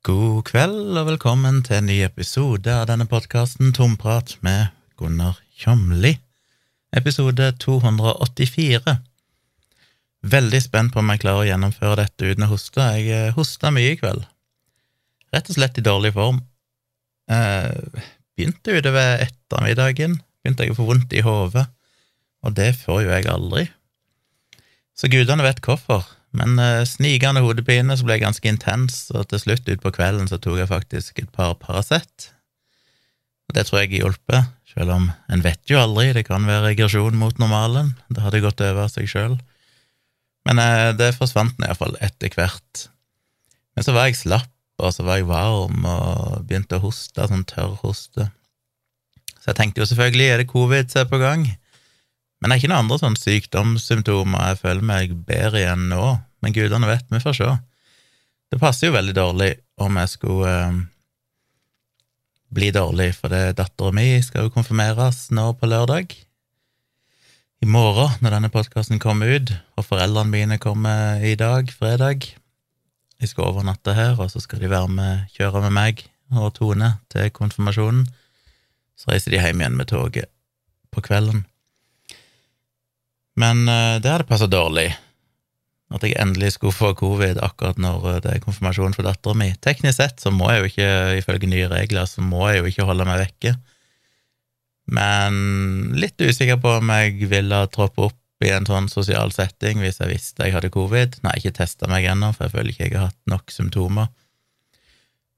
God kveld og velkommen til en ny episode av denne podkasten Tomprat med Gunnar Kjomli. Episode 284. Veldig spent på om jeg klarer å gjennomføre dette uten å hoste. Jeg eh, hosta mye i kveld. Rett og slett i dårlig form. Eh, begynte utover ettermiddagen. Begynte jeg å få vondt i hodet, og det får jo jeg aldri. Så gudene vet hvorfor. Men uh, snikende hodepine så ble jeg ganske intens, og til slutt utpå kvelden så tok jeg faktisk et par Paracet. Og det tror jeg hjelper, selv om en vet jo aldri, det kan være regresjon mot normalen. Det hadde gått over seg sjøl. Men uh, det forsvant iallfall etter hvert. Men så var jeg slapp, og så var jeg varm og begynte å hoste, sånn tørrhoste. Så jeg tenkte jo selvfølgelig, er det covid som er på gang? Men det er ikke noen andre sånn sykdomssymptomer jeg føler meg bedre igjen nå, men gudene vet, vi får se. Det passer jo veldig dårlig om jeg skulle eh, bli dårlig, for det dattera mi skal jo konfirmeres nå på lørdag. I morgen, når denne podkasten kommer ut, og foreldrene mine kommer i dag, fredag. De skal overnatte her, og så skal de være med, kjøre med meg og Tone til konfirmasjonen. Så reiser de hjem igjen med toget på kvelden. Men uh, det hadde passa dårlig, at jeg endelig skulle få covid akkurat når uh, det er konfirmasjon for dattera mi. Teknisk sett så må jeg jo ikke, ifølge nye regler, så må jeg jo ikke holde meg vekke. Men litt usikker på om jeg ville troppe opp i en sånn sosial setting hvis jeg visste jeg hadde covid. Nei, ikke testa meg ennå, for jeg føler ikke jeg har hatt nok symptomer.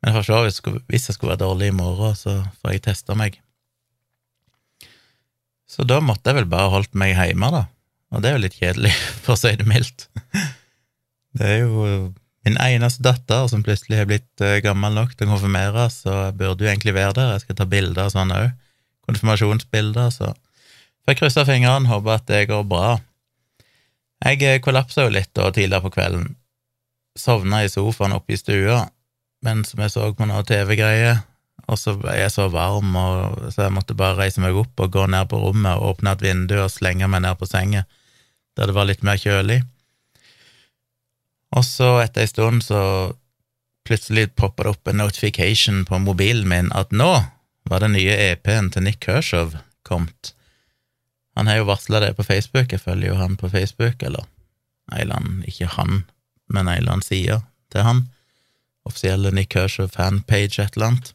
Men for så vidt, hvis jeg skulle være dårlig i morgen, så får jeg testa meg. Så da måtte jeg vel bare holdt meg hjemme, da. Og det er jo litt kjedelig, for å si det mildt. Det er jo min eneste datter som plutselig har blitt eh, gammel nok til å konfirmeres, så jeg burde jo egentlig være der. Jeg skal ta bilder og sånn òg. Konfirmasjonsbilder, så får jeg krysse fingrene, håper at det går bra. Jeg eh, kollapsa jo litt da tidligere på kvelden. Sovna i sofaen oppe i stua mens vi så på noe TV-greier, og så ble jeg så varm, og, så jeg måtte bare reise meg opp og gå ned på rommet og åpne et vindu og slenge meg ned på senga der det var litt mer kjølig. Og så, etter ei stund, så plutselig poppa det opp en notification på mobilen min at nå var den nye EP-en til Nick Kershaw kommet. Han har jo varsla det på Facebook, jeg følger jo han på Facebook, eller ei eller annen, ikke han, men ei eller annen side til han. Offisielle Nick Kershaw fanpage, et eller annet.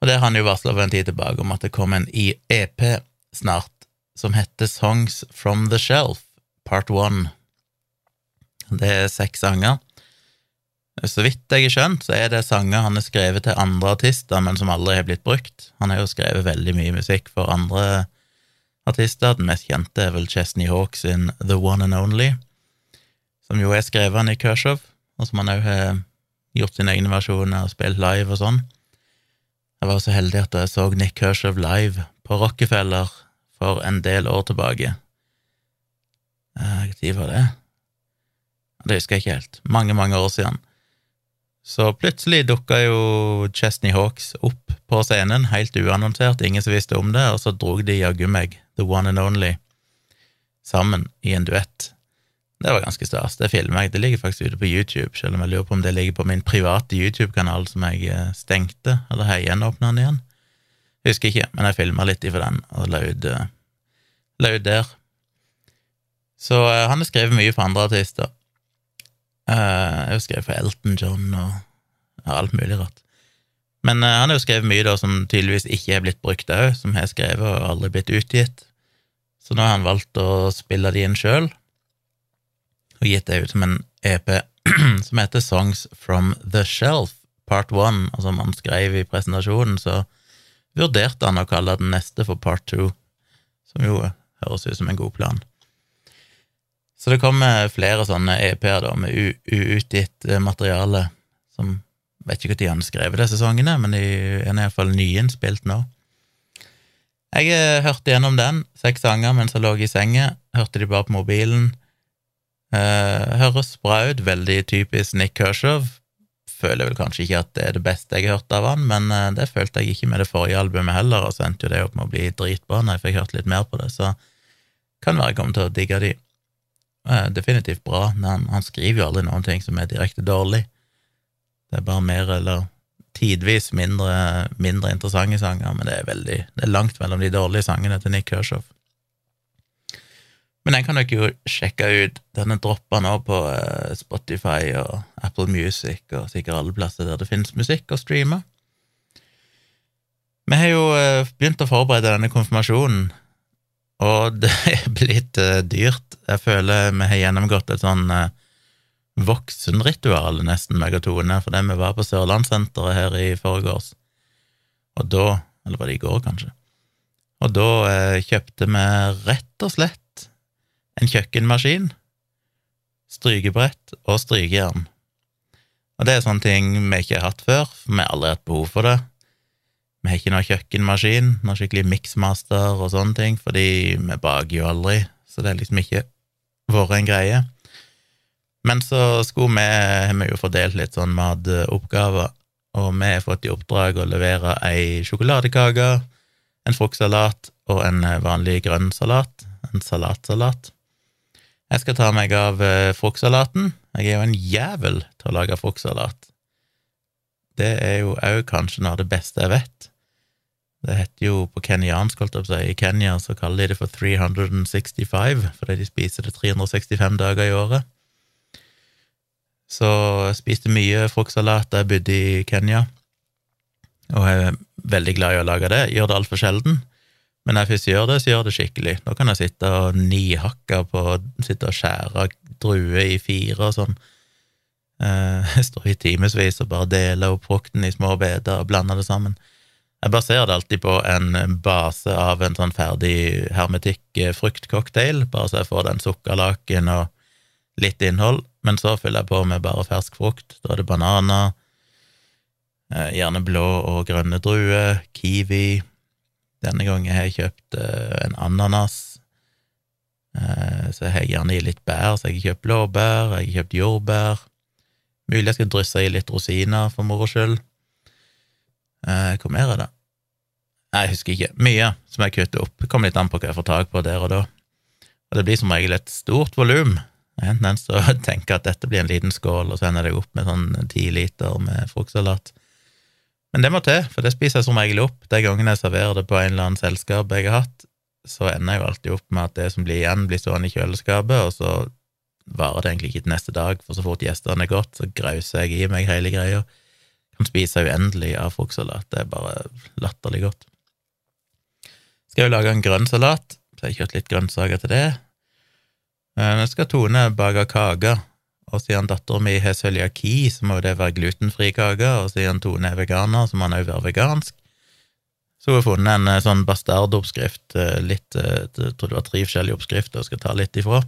Og det har han jo varsla for en tid tilbake om at det kommer en EP snart som heter Songs from the Shelf, part one. Det er seks sanger. Så vidt jeg har skjønt, så er det sanger han har skrevet til andre artister, men som aldri har blitt brukt. Han har jo skrevet veldig mye musikk for andre artister. Den mest kjente er vel Chesney Hawk sin The One and Only, som jo er skrevet av Nick Kershaw, og som han òg har gjort sine egne versjoner og spilt live og sånn. Jeg var så heldig at jeg så Nick Kershaw live på Rockefeller for en del år tilbake. Når eh, var det? Det husker jeg ikke helt. Mange, mange år siden. Så plutselig dukka jo Chesney Hawks opp på scenen, helt uannonsert, ingen som visste om det, og så drog de jaggu meg, The One and Only, sammen i en duett. Det var ganske stas. Det filmer jeg. Det ligger faktisk ute på YouTube, selv om jeg lurer på om det ligger på min private YouTube-kanal som jeg eh, stengte, eller har gjenåpna den igjen? Husker ikke, men jeg filma litt ifra den og la ut, uh, la ut der. Så uh, han har skrevet mye for andre artister. Uh, jeg har skrevet for Elton John og ja, alt mulig rart. Men han har jo skrevet mye da som tydeligvis ikke er blitt brukt òg, som har skrevet og aldri blitt utgitt. Så nå har han valgt å spille de inn sjøl, og gitt det ut som en EP som heter Songs From The Shelf Part One, og som han skrev i presentasjonen, så vurderte han å kalle den neste for part two, som jo høres ut som en god plan. Så det kommer flere sånne EP-er da, med uutgitt eh, materiale, som vet ikke når han har skrevet disse sangene, men de er iallfall nyinnspilt nå. Jeg eh, hørte gjennom den, seks sanger mens jeg lå i senga, hørte de bare på mobilen. Eh, høres bra ut, veldig typisk Nick Kershaw, føler vel kanskje ikke at det er det beste jeg har hørt av han, men eh, det følte jeg ikke med det forrige albumet heller, og så endte jo det opp med å bli dritbra når jeg fikk hørt litt mer på det, så kan være jeg kommer til å digge de. Eh, definitivt bra. Han, han, skriver jo aldri noen ting som er direkte dårlig. Det er bare mer eller tidvis mindre, mindre interessante sanger, men det er veldig Det er langt mellom de dårlige sangene til Nick Kershaw. Men den kan dere jo sjekke ut. Den er nå på eh, Spotify og Apple Music og sikkert alle plasser der det finnes musikk å streame. Vi har jo eh, begynt å forberede denne konfirmasjonen, og det er blitt uh, dyrt. Jeg føler vi har gjennomgått et sånn voksenritual, nesten, meg og Tone, fordi vi var på Sørlandssenteret her i forgårs, og da Eller var det i går, kanskje? Og da kjøpte vi rett og slett en kjøkkenmaskin, strykebrett og strykejern. Og det er sånne ting vi ikke har hatt før, for vi har aldri hatt behov for det. Vi har ikke noe kjøkkenmaskin, noe skikkelig miksmaster og sånne ting, fordi vi baker jo aldri, så det er liksom ikke vært en greie. Men så skulle vi, har vi jo fordelt litt sånn matoppgaver, og vi har fått i oppdrag å levere ei sjokoladekake, en fruktsalat og en vanlig grønn salat, en salatsalat. Jeg skal ta meg av eh, fruktsalaten. Jeg er jo en jævel til å lage fruktsalat. Det er jo òg kanskje noe av det beste jeg vet. Det heter jo på kenyansk, holdt jeg på å si, i Kenya så kaller de det for 365, fordi de spiser det 365 dager i året. Så jeg spiste mye fruktsalat da jeg bodde i Kenya, og jeg er veldig glad i å lage det. Jeg gjør det altfor sjelden, men når jeg først gjør det, så gjør jeg det skikkelig. Da kan jeg sitte og nihakke på, sitte og skjære druer i fire og sånn. Jeg står i timevis og bare deler opp frukten i små biter og blander det sammen. Jeg baserer det alltid på en base av en sånn ferdig hermetikk eh, fruktcocktail, bare så jeg får den sukkerlaken og litt innhold, men så fyller jeg på med bare fersk frukt. Da er det bananer, eh, gjerne blå og grønne druer, kiwi. Denne gangen har jeg kjøpt en ananas, så jeg har gjerne i litt bær, så jeg har kjøpt blåbær, jeg har kjøpt jordbær. Mulig jeg skal drysse i litt rosiner for moro skyld. Eh, hvor mer er det? Nei, jeg husker ikke. Mye som jeg kutter opp. Det kommer litt an på hva jeg får tak på der og da. Og det blir som regel et stort volum. Enten så en jeg at dette blir en liten skål, og så ender jeg opp med sånn ti liter med fruktsalat. Men det må til, for det spiser jeg som regel opp. De gangene jeg serverer det på en eller annen selskap jeg har hatt, så ender jeg jo alltid opp med at det som blir igjen, blir stående i kjøleskapet, og så varer det egentlig ikke til neste dag, for så fort gjestene er gått, så grauser jeg i meg hele greia. Kan spise uendelig av fruktsalat, det er bare latterlig godt. Skal jo lage en grønn salat, så jeg har kjørt litt grønnsaker til det. Eh, nå skal Tone bake kake, og siden dattera mi har cøliaki, så må det være glutenfri kake, og siden Tone er veganer, så må han òg være vegansk. Så hun har funnet en eh, sånn bastardoppskrift, eh, litt, jeg tror det var tre forskjellige oppskrifter, jeg skal ta litt ifra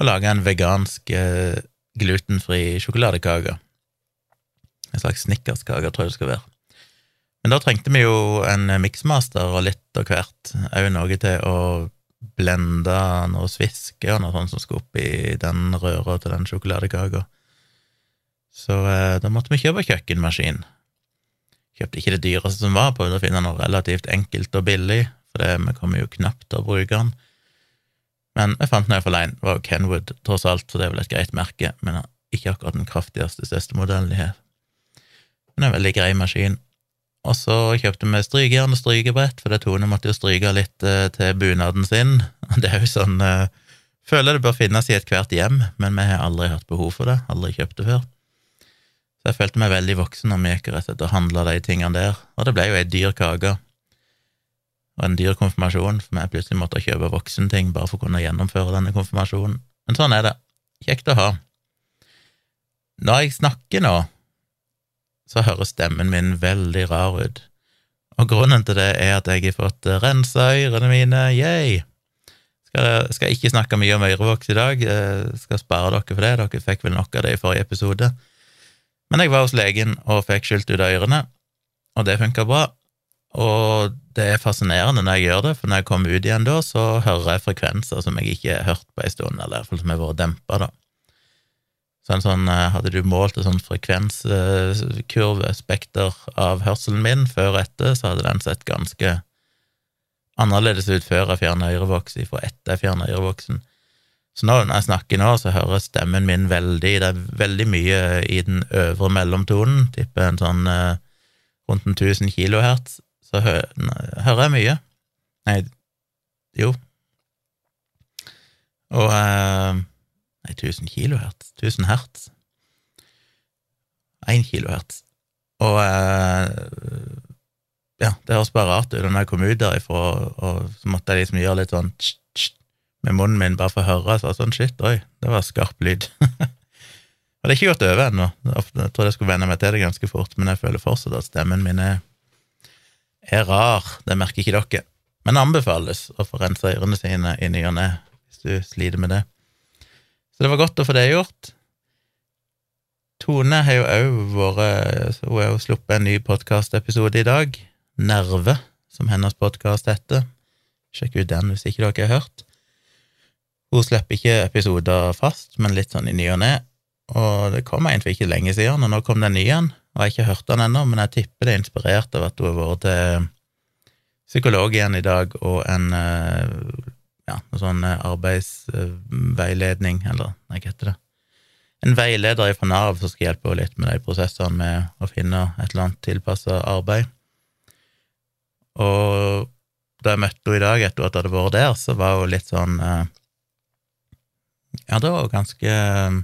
og lage en vegansk eh, glutenfri sjokoladekake. En slags snickerskake, tror jeg det skal være. Men da trengte vi jo en miksmaster og litt av hvert, òg noe til å blende noe sviske og noe sånt som skulle oppi den røra til den sjokoladekaka. Så eh, da måtte vi kjøpe kjøkkenmaskin. Kjøpte ikke det dyreste som var, prøvde å finne noe relativt enkelt og billig, for det, vi kommer jo knapt til å bruke den. Men jeg fant den iallfall én. Det var jo Kenwood, tross alt, så det er vel et greit merke, men ikke akkurat den kraftigste, største modellen de har. Men det er en veldig grei maskin. Og så kjøpte vi strykejern og strykebrett, for det Tone måtte jo stryke litt eh, til bunaden sin. Det er jo sånn eh, Føler det bør finnes i ethvert hjem, men vi har aldri hatt behov for det, aldri kjøpt det før. Så jeg følte meg veldig voksen når vi gikk rett etter å handle de tingene der, og det ble jo ei dyr kake og en dyr konfirmasjon, for vi plutselig måtte kjøpe voksenting bare for å kunne gjennomføre denne konfirmasjonen. Men sånn er det. Kjekt å ha. Når jeg snakker nå, så høres stemmen min veldig rar ut, og grunnen til det er at jeg har fått rensa ørene mine, yay! Skal, skal ikke snakke mye om ørevoks i dag, jeg skal spare dere for det, dere fikk vel nok av det i forrige episode. Men jeg var hos legen og fikk skylt ut ørene, og det funka bra. Og det er fascinerende når jeg gjør det, for når jeg kommer ut igjen da, så hører jeg frekvenser som jeg ikke har hørt på en stund, eller iallfall som har vært dempa, da. Så sånn, eh, Hadde du målt en sånn frekvenskurve, spekter, av hørselen min før og etter, så hadde den sett ganske annerledes ut før jeg fjerna ørevoks, ifra etter jeg fjerna ørevoksen. Så nå, når jeg snakker nå, så hører stemmen min veldig Det er veldig mye i den øvre mellomtonen, tipper en sånn eh, rundt en 1000 kilohertz, så hø hører jeg mye. Nei, jo. Og eh, Nei, 1000 kilohertz? 1000 hertz? 1 kilohertz. Og eh, ja, det høres bare rart ut. Når jeg kom ut derifra, og så måtte jeg liksom gjøre litt sånn tsk, tsk, med munnen min bare for å høre. Så sånn shit, oi, det var skarp lyd. og det er ikke gått over ennå. Jeg tror jeg skulle venne meg til det ganske fort, men jeg føler fortsatt at stemmen min er, er rar. Det merker ikke dere. Men anbefales å få rensa ørene sine i ny og ne hvis du sliter med det. Så det var godt å få det gjort. Tone har jo òg vært Hun har jo sluppet en ny podkastepisode i dag. Nerve, som hennes podkast heter. Sjekk ut den hvis ikke dere har hørt. Hun slipper ikke episoder fast, men litt sånn i ny og ne. Og det kom egentlig ikke lenge siden, og nå kom den ny igjen. Og jeg har ikke hørt den ennå, men jeg tipper det er inspirert av at hun har vært til psykolog igjen i dag, og en eh, ja, noe sånn arbeidsveiledning, eller hva heter det? En veileder fra Nav som skal hjelpe litt med de prosessene med å finne et eller annet tilpassa arbeid. Og da jeg møtte henne i dag etter at jeg hadde vært der, så var hun litt sånn eh, Ja, det var ganske eh,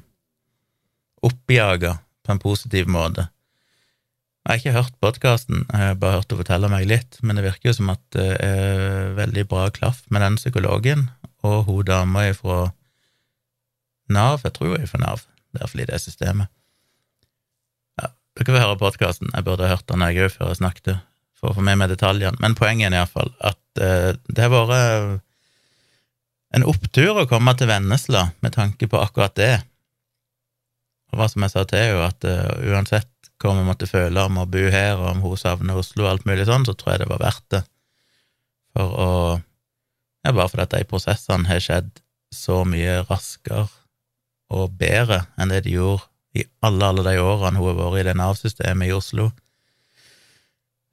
oppjaga på en positiv måte. Jeg har ikke hørt podkasten, jeg har bare hørt henne fortelle meg litt, men det virker jo som at det er veldig bra klaff med den psykologen og hun dama fra Nav. Jeg tror hun er fra Nav, det er fordi det er systemet. Ja, dere får høre podkasten, jeg burde ha hørt den jeg òg før jeg snakket, for å få med meg detaljene, men poenget er iallfall at uh, det har vært en opptur å komme til Vennesla med tanke på akkurat det. Og hva som jeg sa til henne, at uh, uansett hva vi måtte føle om å bo her, og om hun savner Oslo og alt mulig sånn, så tror jeg det var verdt det. For å Ja, bare fordi at de prosessene har skjedd så mye raskere og bedre enn det de gjorde i alle, alle de årene hun har vært i det Nav-systemet i Oslo.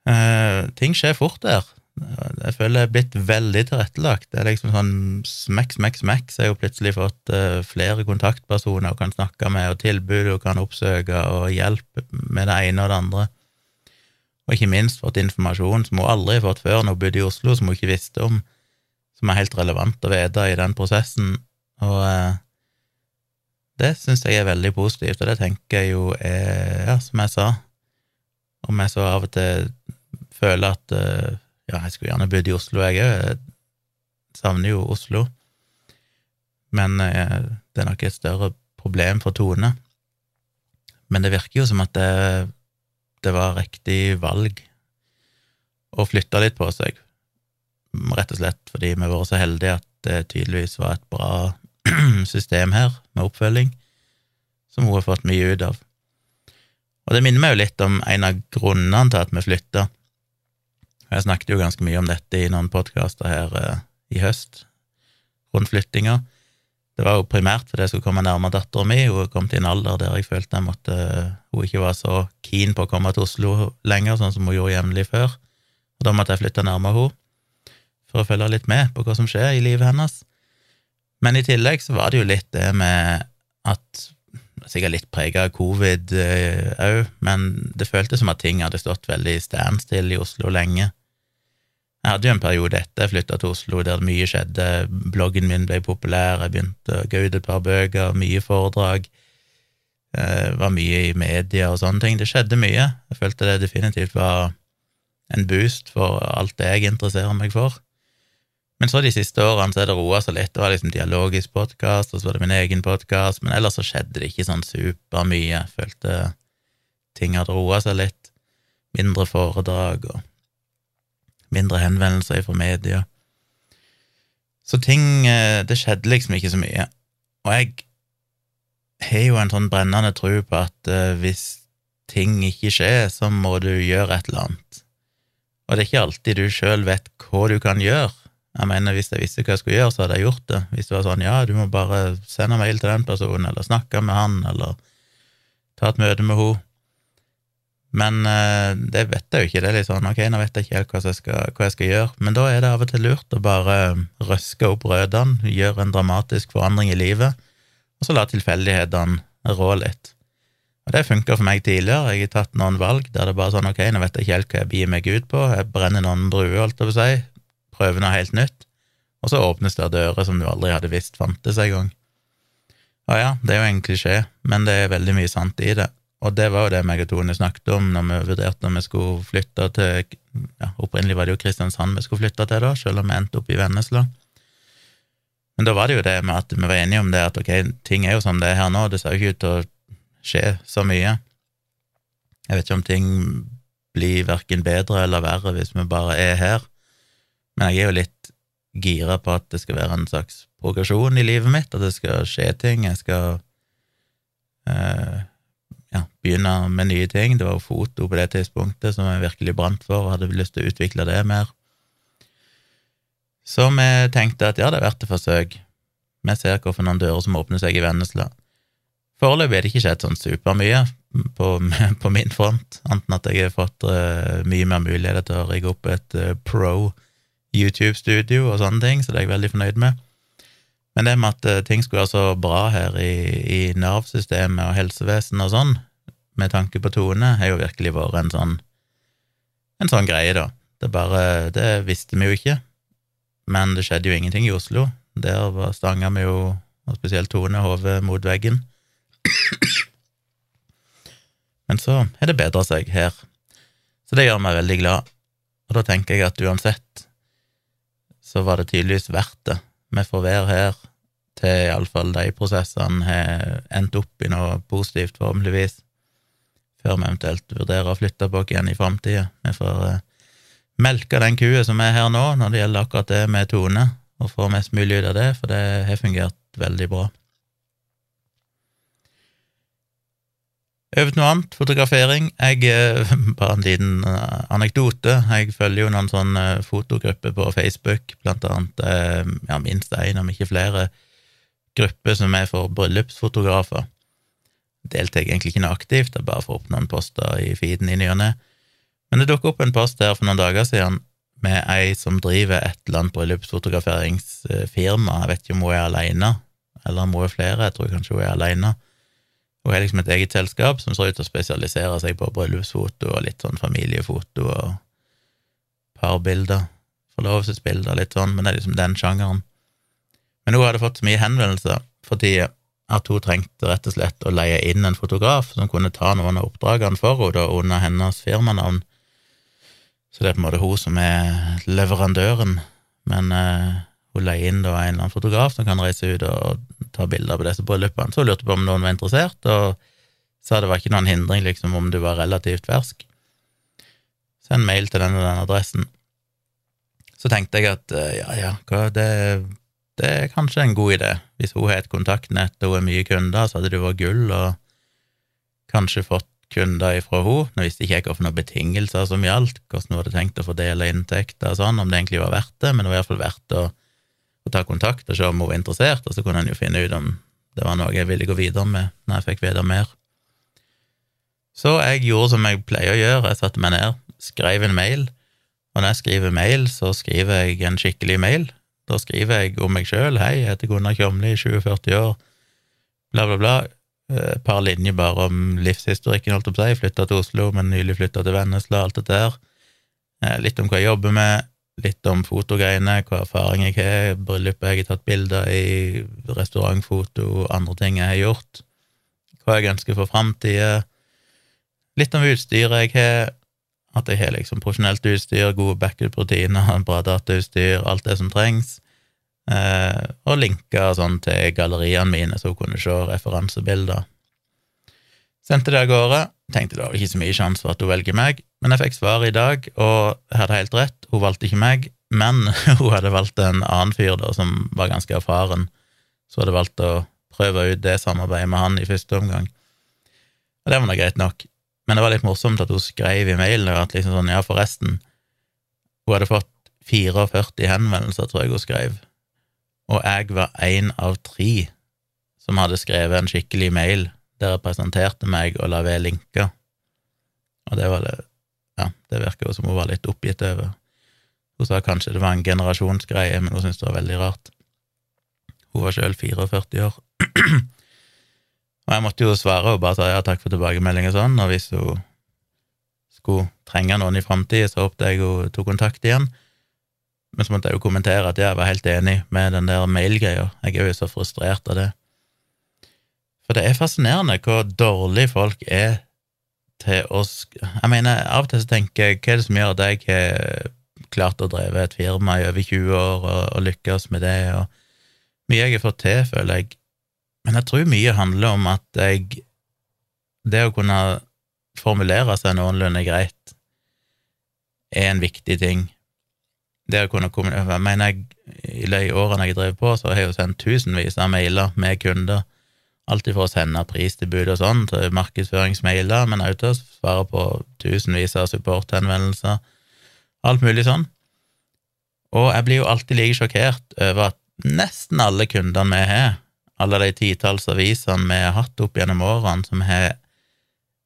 Eh, ting skjer fort der. Jeg føler det er blitt veldig tilrettelagt. Det er liksom sånn smekk, smekk, smekk, så har jeg jo plutselig fått uh, flere kontaktpersoner og kan snakke med, og tilbud og kan oppsøke, og hjelpe med det ene og det andre. Og ikke minst fått informasjon som hun aldri har fått før når hun bodde i Oslo, som hun ikke visste om, som er helt relevant å vite i den prosessen. Og uh, det syns jeg er veldig positivt, og det tenker jeg jo er, ja, som jeg sa, om jeg så av og til føler at uh, ja, jeg skulle gjerne bodd i Oslo, jeg òg. Savner jo Oslo. Men eh, det er nok et større problem for Tone. Men det virker jo som at det, det var riktig valg å flytte litt på seg, rett og slett fordi vi vært så heldige at det tydeligvis var et bra system her med oppfølging, som hun har fått mye ut av. Og det minner meg jo litt om en av grunnene til at vi flytta. Jeg snakket jo ganske mye om dette i noen podkaster her eh, i høst, rundt flyttinga. Det var jo primært fordi jeg skulle komme nærmere dattera mi. Hun kom til en alder der jeg følte jeg måtte Hun ikke var så keen på å komme til Oslo lenger, sånn som hun gjorde jevnlig før. Og da måtte jeg flytte nærmere henne for å følge litt med på hva som skjer i livet hennes. Men i tillegg så var det jo litt det med at Sikkert litt prega av covid òg, eh, men det føltes som at ting hadde stått veldig standstill i Oslo lenge. Jeg hadde jo en periode etter jeg flytta til Oslo der mye skjedde, bloggen min ble populær, jeg begynte å ut et par bøker, mye foredrag, eh, var mye i media og sånne ting. Det skjedde mye. Jeg følte det definitivt var en boost for alt det jeg interesserer meg for. Men så de siste årene så er det roa seg litt. Det var liksom dialogisk podkast, og så var det min egen podkast, men ellers så skjedde det ikke sånn supermye. Følte ting hadde roa seg litt. Mindre foredrag og mindre henvendelser fra media. Så ting eh, Det skjedde liksom ikke så mye. Og jeg har jo en sånn brennende tro på at uh, hvis ting ikke skjer, så må du gjøre et eller annet. Og det er ikke alltid du sjøl vet hva du kan gjøre. Jeg mener, Hvis jeg visste hva jeg skulle gjøre, så hadde jeg gjort det. Hvis det var sånn, ja, du må bare sende mail til den personen, eller snakke med han, eller ta et møte med henne. Men eh, det vet jeg jo ikke. Det er litt sånn ok, nå vet jeg ikke helt hva jeg, skal, hva jeg skal gjøre. Men da er det av og til lurt å bare røske opp rødene, gjøre en dramatisk forandring i livet, og så la tilfeldighetene rå litt. Og det funka for meg tidligere. Jeg har tatt noen valg der det er bare sånn ok, nå vet jeg ikke helt hva jeg bier meg ut på, jeg brenner noen bruer, holdt jeg på å si, prøver noe helt nytt, og så åpnes det dører som du aldri hadde visst fantes engang. Og ja, det er jo en klisjé, men det er veldig mye sant i det. Og det var jo det meg og Tone snakket om når vi vurderte om vi skulle flytte til ja, Opprinnelig var det jo Kristiansand vi skulle flytte til, da, selv om vi endte opp i Vennesla. Men da var det jo det med at vi var enige om det at ok, ting er jo som det er her nå, det ser jo ikke ut til å skje så mye. Jeg vet ikke om ting blir verken bedre eller verre hvis vi bare er her, men jeg er jo litt gira på at det skal være en slags progresjon i livet mitt, at det skal skje ting, jeg skal eh, ja, begynne med nye ting. Det var jo foto på det tidspunktet som jeg virkelig brant for, og hadde lyst til å utvikle det mer. Så vi tenkte at ja, det er verdt et forsøk. Vi ser noen dører som åpner seg i Vennesla. Foreløpig er det ikke skjedd sånn supermye på, på min front, anten at jeg har fått uh, mye mer muligheter til å rigge opp et uh, pro YouTube-studio og sånne ting, så det er jeg veldig fornøyd med. Men det med at uh, ting skulle være så bra her i, i Nav-systemet og helsevesenet og sånn, med tanke på Tone, har jo virkelig vært en sånn en sånn greie, da. Det bare Det visste vi jo ikke, men det skjedde jo ingenting i Oslo. Der var stanga vi jo, og spesielt Tone, hodet mot veggen. Men så har det bedra seg her, så det gjør meg veldig glad. Og da tenker jeg at uansett så var det tydeligvis verdt det. Vi får være her til iallfall de prosessene har endt opp i noe positivt, forhåpentligvis, før vi eventuelt vurderer å flytte på oss igjen i framtida. Vi får uh, melke den kua som er her nå, når det gjelder akkurat det med Tone, og få mest mulig ut av det, for det har fungert veldig bra. Over noe annet, fotografering. Jeg, eh, Bare en liten eh, anekdote. Jeg følger jo noen sånne fotogrupper på Facebook, blant annet eh, ja, minst én, om ikke flere, grupper som er for bryllupsfotografer. Deltar jeg egentlig ikke noe aktivt, er bare for opp noen poster i feeden i ny og ne. Men det dukket opp en post her for noen dager siden med ei som driver et eller annet bryllupsfotograferingsfirma. Jeg vet ikke om hun er aleine, eller om hun er flere, jeg tror kanskje hun er aleine. Hun har liksom et eget selskap som ser ut til å spesialisere seg på bryllupsfoto og litt sånn familiefoto og parbilder, forlovelsesbilder, litt sånn, men det er liksom den sjangeren. Men hun hadde fått så mye henvendelser fordi at hun trengte rett og slett å leie inn en fotograf som kunne ta noen av oppdragene for henne under hennes firmanavn. Så det er på en måte hun som er leverandøren, men eh, hun leier inn da en eller annen fotograf som kan reise ut og ta bilder på disse bryllupene. Så hun lurte på om noen var interessert, og sa det var ikke noen hindring liksom om du var relativt fersk. Send mail til den og den adressen. Så tenkte jeg at eh, ja, ja, hva, det, det, er kanskje en god idé. Hvis hun har et kontaktnett og hun er mye kunder, så hadde det vært gull og kanskje fått kunder ifra henne. Nå visste ikke jeg hvilke betingelser som gjaldt, hvordan hun hadde tenkt å fordele inntekter og sånn, om det egentlig var verdt det, men det var i hvert fall verdt å og ta kontakt og se om hun var interessert, og så kunne en jo finne ut om det var noe jeg ville gå videre med når jeg fikk vite mer. Så jeg gjorde som jeg pleier å gjøre, jeg satte meg ned, skrev en mail, og når jeg skriver mail, så skriver jeg en skikkelig mail. Da skriver jeg om meg sjøl, hei, jeg heter Gunnar Kjomli, 47 år, bla, bla, bla, et par linjer bare om livshistorikken, holdt jeg på å si, flytta til Oslo, men nylig flytta til Vennesla, alt dette der, eh, litt om hva jeg jobber med, litt om fotogreiene, hva erfaring jeg har, bryllupet jeg har tatt bilder i, restaurantfoto, andre ting jeg har gjort, hva jeg ønsker for framtida, litt om utstyret jeg har, at jeg har liksom profesjonelt utstyr, gode backup-rutiner, bra datautstyr, alt det som trengs, eh, og linker sånn til galleriene mine, så hun kunne se referansebilder. Sendte det av gårde. Tenkte det var ikke så mye sjanse for at hun velger meg, men jeg fikk svar i dag, og jeg hadde helt rett, hun valgte ikke meg, men hun hadde valgt en annen fyr da, som var ganske erfaren, så hadde valgt å prøve ut det samarbeidet med han i første omgang. Og det var nå greit nok, men det var litt morsomt at hun skrev i mailen at liksom sånn, ja, forresten, hun hadde fått 44 henvendelser, tror jeg hun skrev, og jeg var én av tre som hadde skrevet en skikkelig mail der jeg presenterte meg og la ved linker. Og det var det Ja, det virker jo som hun var litt oppgitt over. Hun sa kanskje det var en generasjonsgreie, men hun syntes det var veldig rart. Hun var sjøl 44 år. og jeg måtte jo svare og bare si ja, takk for tilbakemelding og sånn, og hvis hun skulle trenge noen i framtida, så håpte jeg hun tok kontakt igjen. Men så måtte jeg jo kommentere at jeg var helt enig med den der mail-greia. Jeg er jo så frustrert av det. For det er fascinerende hvor dårlig folk er til å Jeg mener, av og til så tenker jeg hva er det som gjør at jeg har klart å dreve et firma i over 20 år og, og lykkes med det, og mye jeg har fått til, føler jeg. Men jeg tror mye handler om at jeg Det å kunne formulere seg noenlunde greit er en viktig ting det å kunne kommunisere Jeg mener, jeg, i årene jeg drev på, så har jeg jo sendt tusenvis av mailer med kunder. Alltid for å sende pristilbud og sånn til markedsføringsmailer, men også til å svare på tusenvis av supporthenvendelser. Alt mulig sånn. Og jeg blir jo alltid like sjokkert over at nesten alle kundene vi har, alle de titalls avisene vi har hatt opp gjennom årene, som har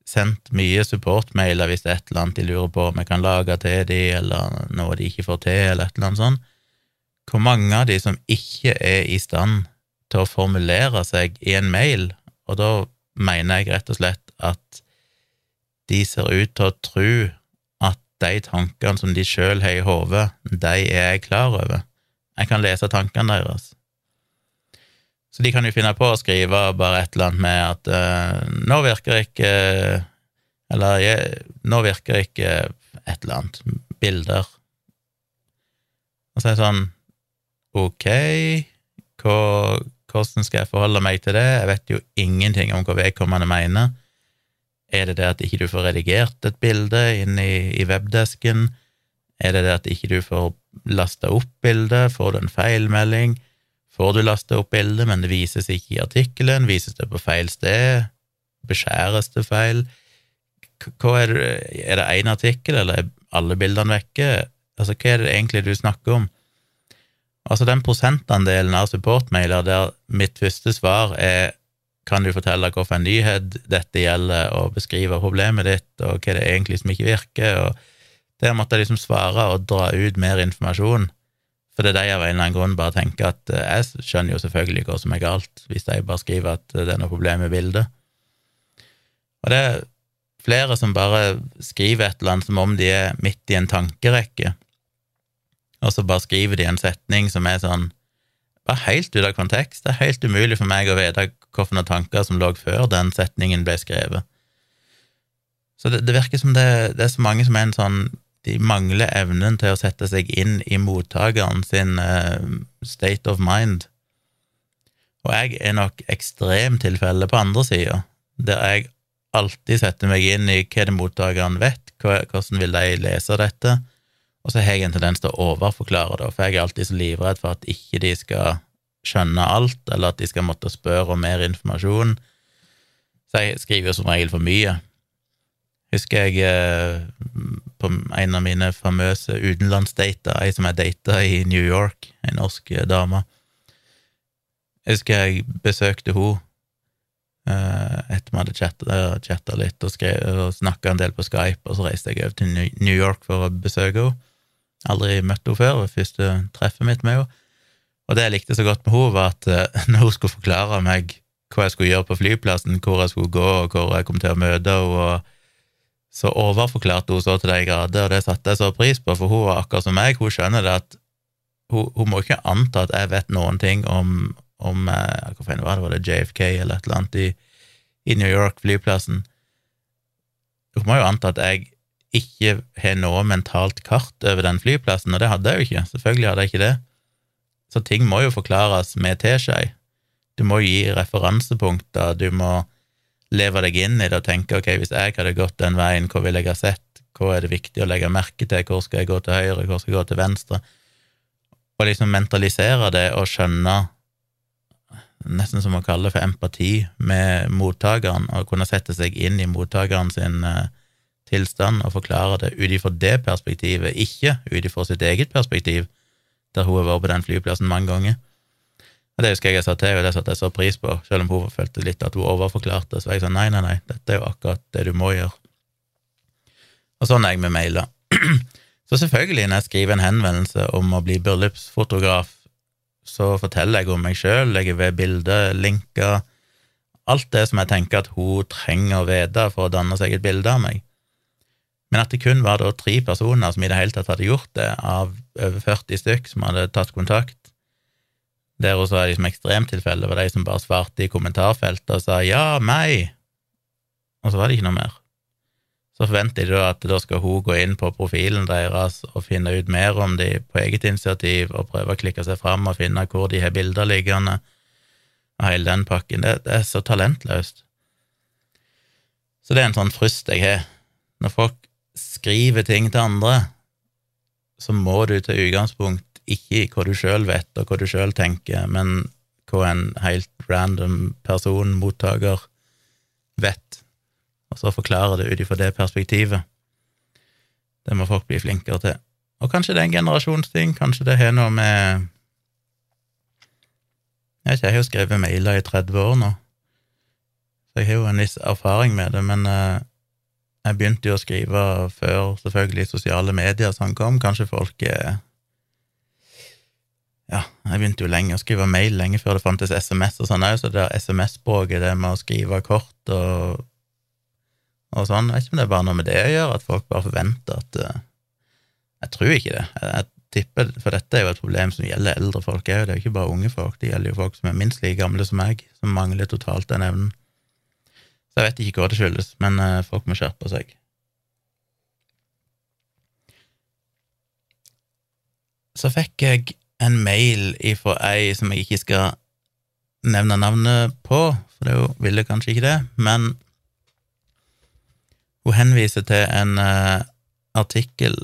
sendt mye supportmailer hvis det er et eller annet de lurer på om jeg kan lage til de, eller noe de ikke får til, eller et eller annet sånt. Hvor mange av de som ikke er i stand til å formulere seg i en mail, og da mener jeg rett og slett at de ser ut til å tro at de tankene som de sjøl har i hodet, de er jeg klar over. Jeg kan lese tankene deres. Så de kan jo finne på å skrive bare et eller annet med at uh, 'nå virker ikke Eller 'nå virker ikke et eller annet bilder'. Og så er det sånn Ok, hva, hvordan skal jeg forholde meg til det? Jeg vet jo ingenting om hva vedkommende mener. Er det det at ikke du får redigert et bilde inn i, i webdesken? Er det det at ikke du får lasta opp bildet? Får du en feilmelding? får du lasta opp bildet, men det vises ikke i artikkelen, vises det på feil sted, beskjæres det feil? Er er det én artikkel, eller er alle bildene vekke? Altså, hva er det egentlig du snakker om? Altså, den prosentandelen av supportmailer der mitt første svar er kan du fortelle hvilken nyhet dette gjelder, og beskrive problemet ditt, og hva det er egentlig som ikke virker, og der måtte jeg liksom svare og dra ut mer informasjon for det er de av en eller annen grunn bare tenker at eh, jeg skjønner jo selvfølgelig hva som er galt, hvis de bare skriver at det er noe problem med bildet. Og det er flere som bare skriver et eller annet som om de er midt i en tankerekke, og så bare skriver de en setning som er sånn bare helt ut av kontekst. Det er helt umulig for meg å vite hvilke tanker som lå før den setningen ble skrevet. Så det, det virker som det, det, er så mange som er en sånn de mangler evnen til å sette seg inn i mottakeren sin uh, state of mind. Og jeg er nok ekstremtilfelle på andre sida, der jeg alltid setter meg inn i hva det mottakeren vet, hvordan vil de lese dette, og så har jeg en tendens til å overforklare det, for jeg er alltid så livredd for at ikke de skal skjønne alt, eller at de skal måtte spørre om mer informasjon. Så jeg skriver jo som regel for mye. Husker jeg eh, på en av mine famøse utenlandsdater, ei som jeg data i New York, ei norsk eh, dame. Husker jeg besøkte henne eh, etter vi hadde chatta litt og, skrev, og snakka en del på Skype, og så reiste jeg over til New York for å besøke henne. Aldri møtt henne før, første treffet mitt med henne. Og det jeg likte så godt med henne, var at når hun skulle forklare meg hva jeg skulle gjøre på flyplassen, hvor jeg skulle gå, og hvor jeg kom til å møte henne, så overforklarte hun så til de grader, og det satte jeg så pris på, for hun var akkurat som meg, hun skjønner det at hun, hun må ikke anta at jeg vet noen ting om, om eh, hva faen var det, var det JFK eller et eller annet i, i New York, flyplassen. Hun må jo anta at jeg ikke har noe mentalt kart over den flyplassen, og det hadde jeg jo ikke, selvfølgelig hadde jeg ikke det. Så ting må jo forklares med teskje. Du må gi referansepunkter, du må leve deg inn i det og tenke ok, hvis jeg hadde gått den veien, hva ville jeg ha sett, hva er det viktig å legge merke til, hvor skal jeg gå til høyre, hvor skal jeg gå til venstre, og liksom mentalisere det og skjønne, nesten som å kalle det for empati med mottakeren, og kunne sette seg inn i mottakeren sin uh, tilstand og forklarer det ut ifra det perspektivet, ikke ut ifra sitt eget perspektiv, der hun har vært på den flyplassen mange ganger. Og det husker jeg jeg sa til henne, det satte jeg så pris på, selv om hun følte litt at hun overforklarte. Så jeg sa nei, nei, nei, dette er jo akkurat det du må gjøre. Og sånn er jeg med mailer. Så selvfølgelig, når jeg skriver en henvendelse om å bli bryllupsfotograf, så forteller jeg om meg sjøl, legger ved bilder, linker, alt det som jeg tenker at hun trenger å vite for å danne seg et bilde av meg. Men at det kun var da tre personer som i det hele tatt hadde gjort det, av over 40 stykk som hadde tatt kontakt, der også er liksom ekstremtilfellet var de som bare svarte i kommentarfeltet og sa 'ja, meg', og så var det ikke noe mer. Så forventer de da at da skal hun gå inn på profilen deres og finne ut mer om de på eget initiativ og prøve å klikke seg fram og finne hvor de har bilder liggende, og hele den pakken. Det, det er så talentløst. Så det er en sånn fryst jeg har. Når folk skriver ting til andre, så må du til utgangspunkt ikke i hva du sjøl vet, og hva du sjøl tenker, men hva en helt random person, mottaker, vet, og så forklare det ut ifra det perspektivet. Det må folk bli flinkere til. Og kanskje det er en generasjonsting, kanskje det har noe med Jeg vet ikke, jeg har jo skrevet mailer i 30 år nå, så jeg har jo en viss erfaring med det, men uh, jeg begynte jo å skrive før selvfølgelig sosiale medier sånn kom. Kanskje folk er ja, jeg begynte jo lenge å skrive mail lenge før det fantes SMS og sånn òg, så det SMS-språket, det med å skrive kort og, og sånn, jeg vet ikke om det er bare noe med det å gjøre, at folk bare forventer at uh, Jeg tror ikke det. Jeg, tipper, For dette er jo et problem som gjelder eldre folk òg, det er jo ikke bare unge folk, det gjelder jo folk som er minst like gamle som meg, som mangler totalt den evnen. Så jeg vet ikke hva det skyldes, men uh, folk må skjerpe seg. Så fikk jeg en mail ifra ei som jeg ikke skal nevne navnet på, for det ville kanskje ikke det, men hun henviser til en uh, artikkel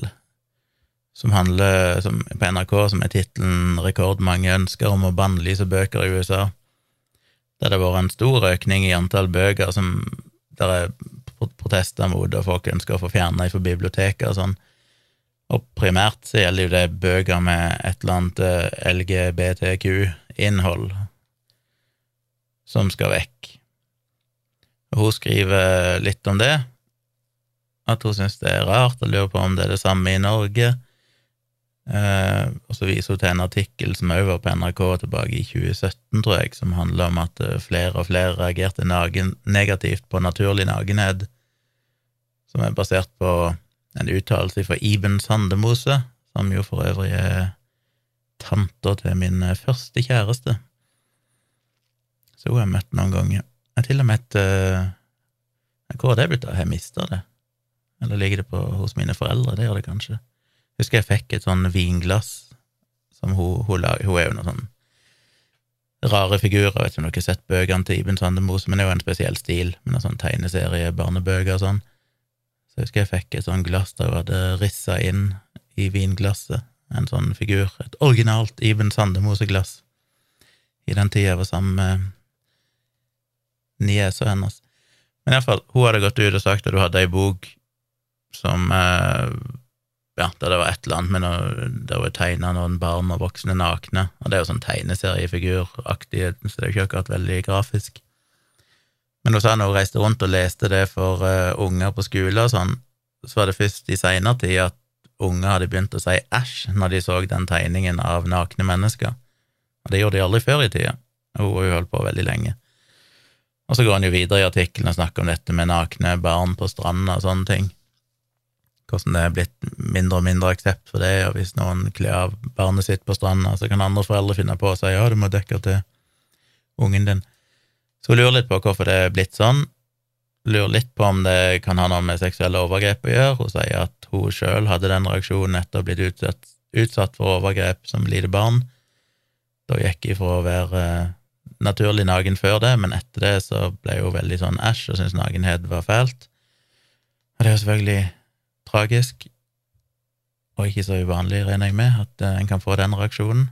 som handler som, på NRK, som er tittelen 'Rekordmange ønsker om å bannlyse bøker i USA', der det har vært en stor økning i antall bøker som der er protester mot, og folk ønsker å få fjerna fra biblioteket og sånn. Og primært så gjelder jo det bøker med et eller annet eh, LGBTQ-innhold som skal vekk. Og hun skriver litt om det, at hun syns det er rart, og lurer på om det er det samme i Norge. Eh, og så viser hun til en artikkel som òg var på NRK tilbake i 2017, tror jeg, som handler om at eh, flere og flere reagerte negativt på naturlig nakenhet, som er basert på en uttalelse fra Iben Sandemose, som jo for øvrig er tanta til min første kjæreste. Så hun har jeg møtt noen ganger. Jeg har til og med et uh, Hvor har det blitt av? Har jeg mista det? Eller ligger det på, hos mine foreldre? Det gjør det kanskje. Husker jeg fikk et sånn vinglass som hun, hun la Hun er jo noen sånn rare figurer. Jeg vet ikke om dere har sett bøkene til Iben Sandemose, men det er jo en spesiell stil, med noen sånn tegneserie, barnebøker og sånn. Så jeg husker jeg fikk et sånn glass der hun hadde rissa inn i vinglasset en sånn figur, et originalt Iben Sandemose-glass, i den tida jeg var sammen med niesa hennes. Men iallfall, hun hadde gått ut og sagt at hun hadde ei bok som eh, ja, der det var et eller annet med noe, der hun tegna noen barn og voksne nakne, og det er jo sånn tegneseriefiguraktig, så det er jo ikke akkurat veldig grafisk. Men hun sa når hun reiste rundt og leste det for uh, unger på skole og sånn, så var det først i seinere tid at unger hadde begynt å si æsj når de så den tegningen av nakne mennesker. Og det gjorde de aldri før i tida. Hun har jo holdt på veldig lenge. Og så går han jo videre i artikkelen og snakker om dette med nakne barn på stranda og sånne ting. Hvordan det er blitt mindre og mindre aksept for det, og hvis noen kler av barnet sitt på stranda, så kan andre foreldre finne på å si ja, du må dekke til ungen din. Så hun lurer litt på hvorfor det er blitt sånn. Lurer litt på om det kan ha noe med seksuelle overgrep å gjøre. Hun sier at hun sjøl hadde den reaksjonen etter å ha blitt utsatt, utsatt, for overgrep som lite barn. Da gikk hun for å være eh, naturlig naken før det, men etter det så ble hun veldig sånn æsj og syntes nakenhet var fælt. Og det er jo selvfølgelig tragisk, og ikke så uvanlig, regner jeg med, at eh, en kan få den reaksjonen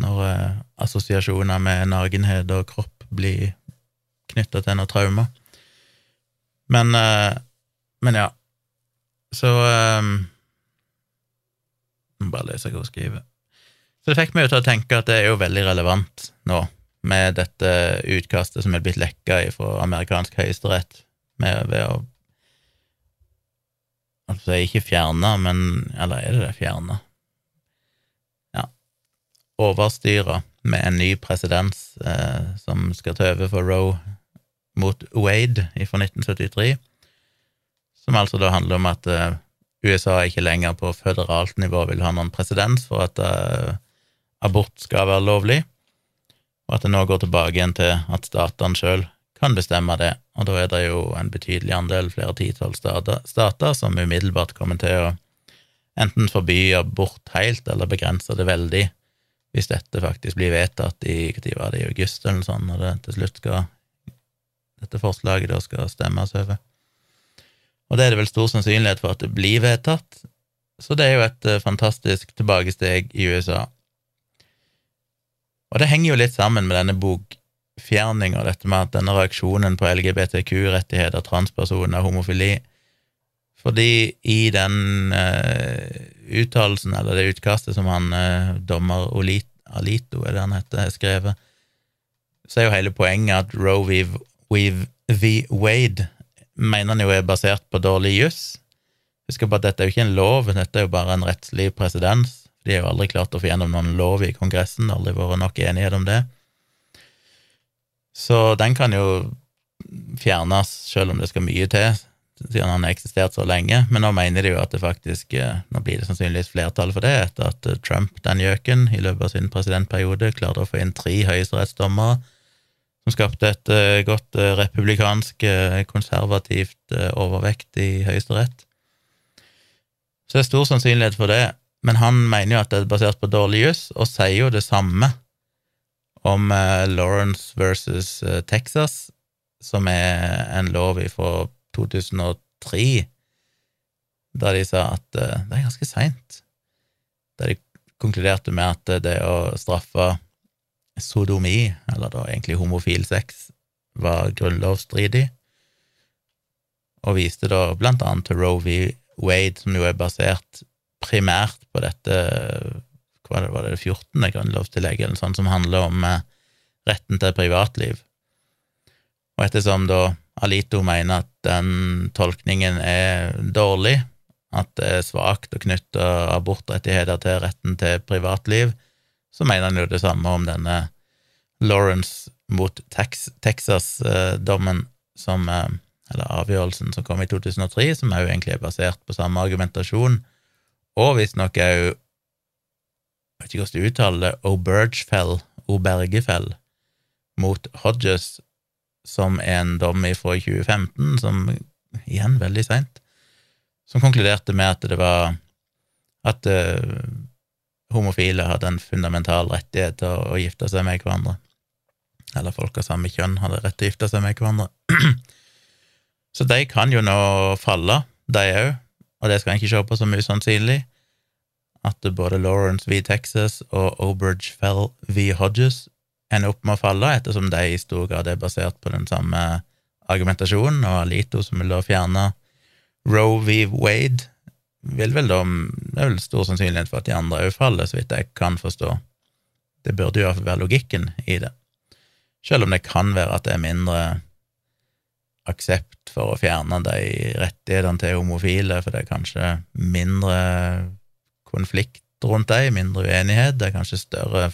når eh, assosiasjoner med nakenhet og kropp blir knytta til noe traume. Men, eh, men ja. Så um, Bare lese hva hun skriver. Så det fikk meg til å tenke at det er jo veldig relevant nå, med dette utkastet som er blitt lekka fra amerikansk høyesterett, ved å så er ikke fjerna, men Eller er det det fjerna? Ja. Overstyra med en ny presedens eh, som skal ta over for Roe mot Wade fra 1973, som altså da handler om at eh, USA ikke lenger på føderalt nivå vil ha noen presedens for at eh, abort skal være lovlig, og at det nå går tilbake igjen til at statene sjøl kan bestemme det, og da er det jo en betydelig andel, flere titalls stater, som umiddelbart kommer til å enten forby abort helt eller begrense det veldig, hvis dette faktisk blir vedtatt i når var i august eller sånt, når det til slutt skal dette forslaget da skal stemmes over. Og det er det vel stor sannsynlighet for at det blir vedtatt, så det er jo et eh, fantastisk tilbakesteg i USA. Og det henger jo litt sammen med denne bokfjerninga, dette med at denne reaksjonen på LGBTQ-rettigheter, transpersoner, homofili Fordi i den uh, uttalelsen, eller det utkastet som han uh, dommer Alito, er det han heter, har skrevet, så er jo hele poenget at Roe v. Wade mener han jo er basert på dårlig juss. Husk på at dette er jo ikke en lov, dette er jo bare en rettslig presedens. De har jo aldri klart å få gjennom noen lov i Kongressen, aldri vært nok enighet om det. Så den kan jo fjernes, selv om det skal mye til, siden han har eksistert så lenge. Men nå mener de jo at det faktisk eh, Nå blir det sannsynligvis flertall for det, etter at eh, Trump, den gjøken, i løpet av sin presidentperiode klarte å få inn tre høyesterettsdommere som skapte et uh, godt republikansk, konservativt overvekt i Høyesterett. Så det er stor sannsynlighet for det, men han mener jo at det er basert på dårlig juss, og sier jo det samme om Lawrence versus Texas, som er en lov fra 2003, da de sa at det er ganske seint, da de konkluderte med at det å straffe sodomi, eller da egentlig homofil sex, var grunnlovsstridig, og viste da blant annet til Roe v. Wade, som jo er basert primært på dette var det, det 14. grunnlovstillegget, eller sånn, som handler om eh, retten til privatliv. Og ettersom da Alito mener at den tolkningen er dårlig, at det er svakt å knytte abortrettigheter til retten til privatliv, så mener han jo det samme om denne Lawrence mot Texas-dommen som eh, Eller avgjørelsen som kom i 2003, som òg egentlig er basert på samme argumentasjon, og visstnok òg Jeg vet ikke hvordan du uttaler det Obergefell, Obergefell, mot Hodges, som er en dom fra 2015, som igjen veldig seint, som konkluderte med at det var at uh, homofile hadde en fundamental rettighet til å, å gifte seg med hverandre. Eller folk av samme kjønn hadde rett til å gifte seg med hverandre. Så de kan jo nå falle, de òg, og det skal en ikke se på som usannsynlig. At både Lawrence v. Texas og Obergefell v. Hodges ender opp med å falle, ettersom de i stor grad er basert på den samme argumentasjonen, og Alito, som vil da fjerne Roe v. Wade, vil vel da Det er vel stor sannsynlighet for at de andre òg faller, så vidt jeg kan forstå. Det burde jo være logikken i det. Selv om det kan være at det er mindre aksept for å fjerne de rettighetene til homofile, for det er kanskje mindre konflikt rundt dem, mindre uenighet, det er kanskje større,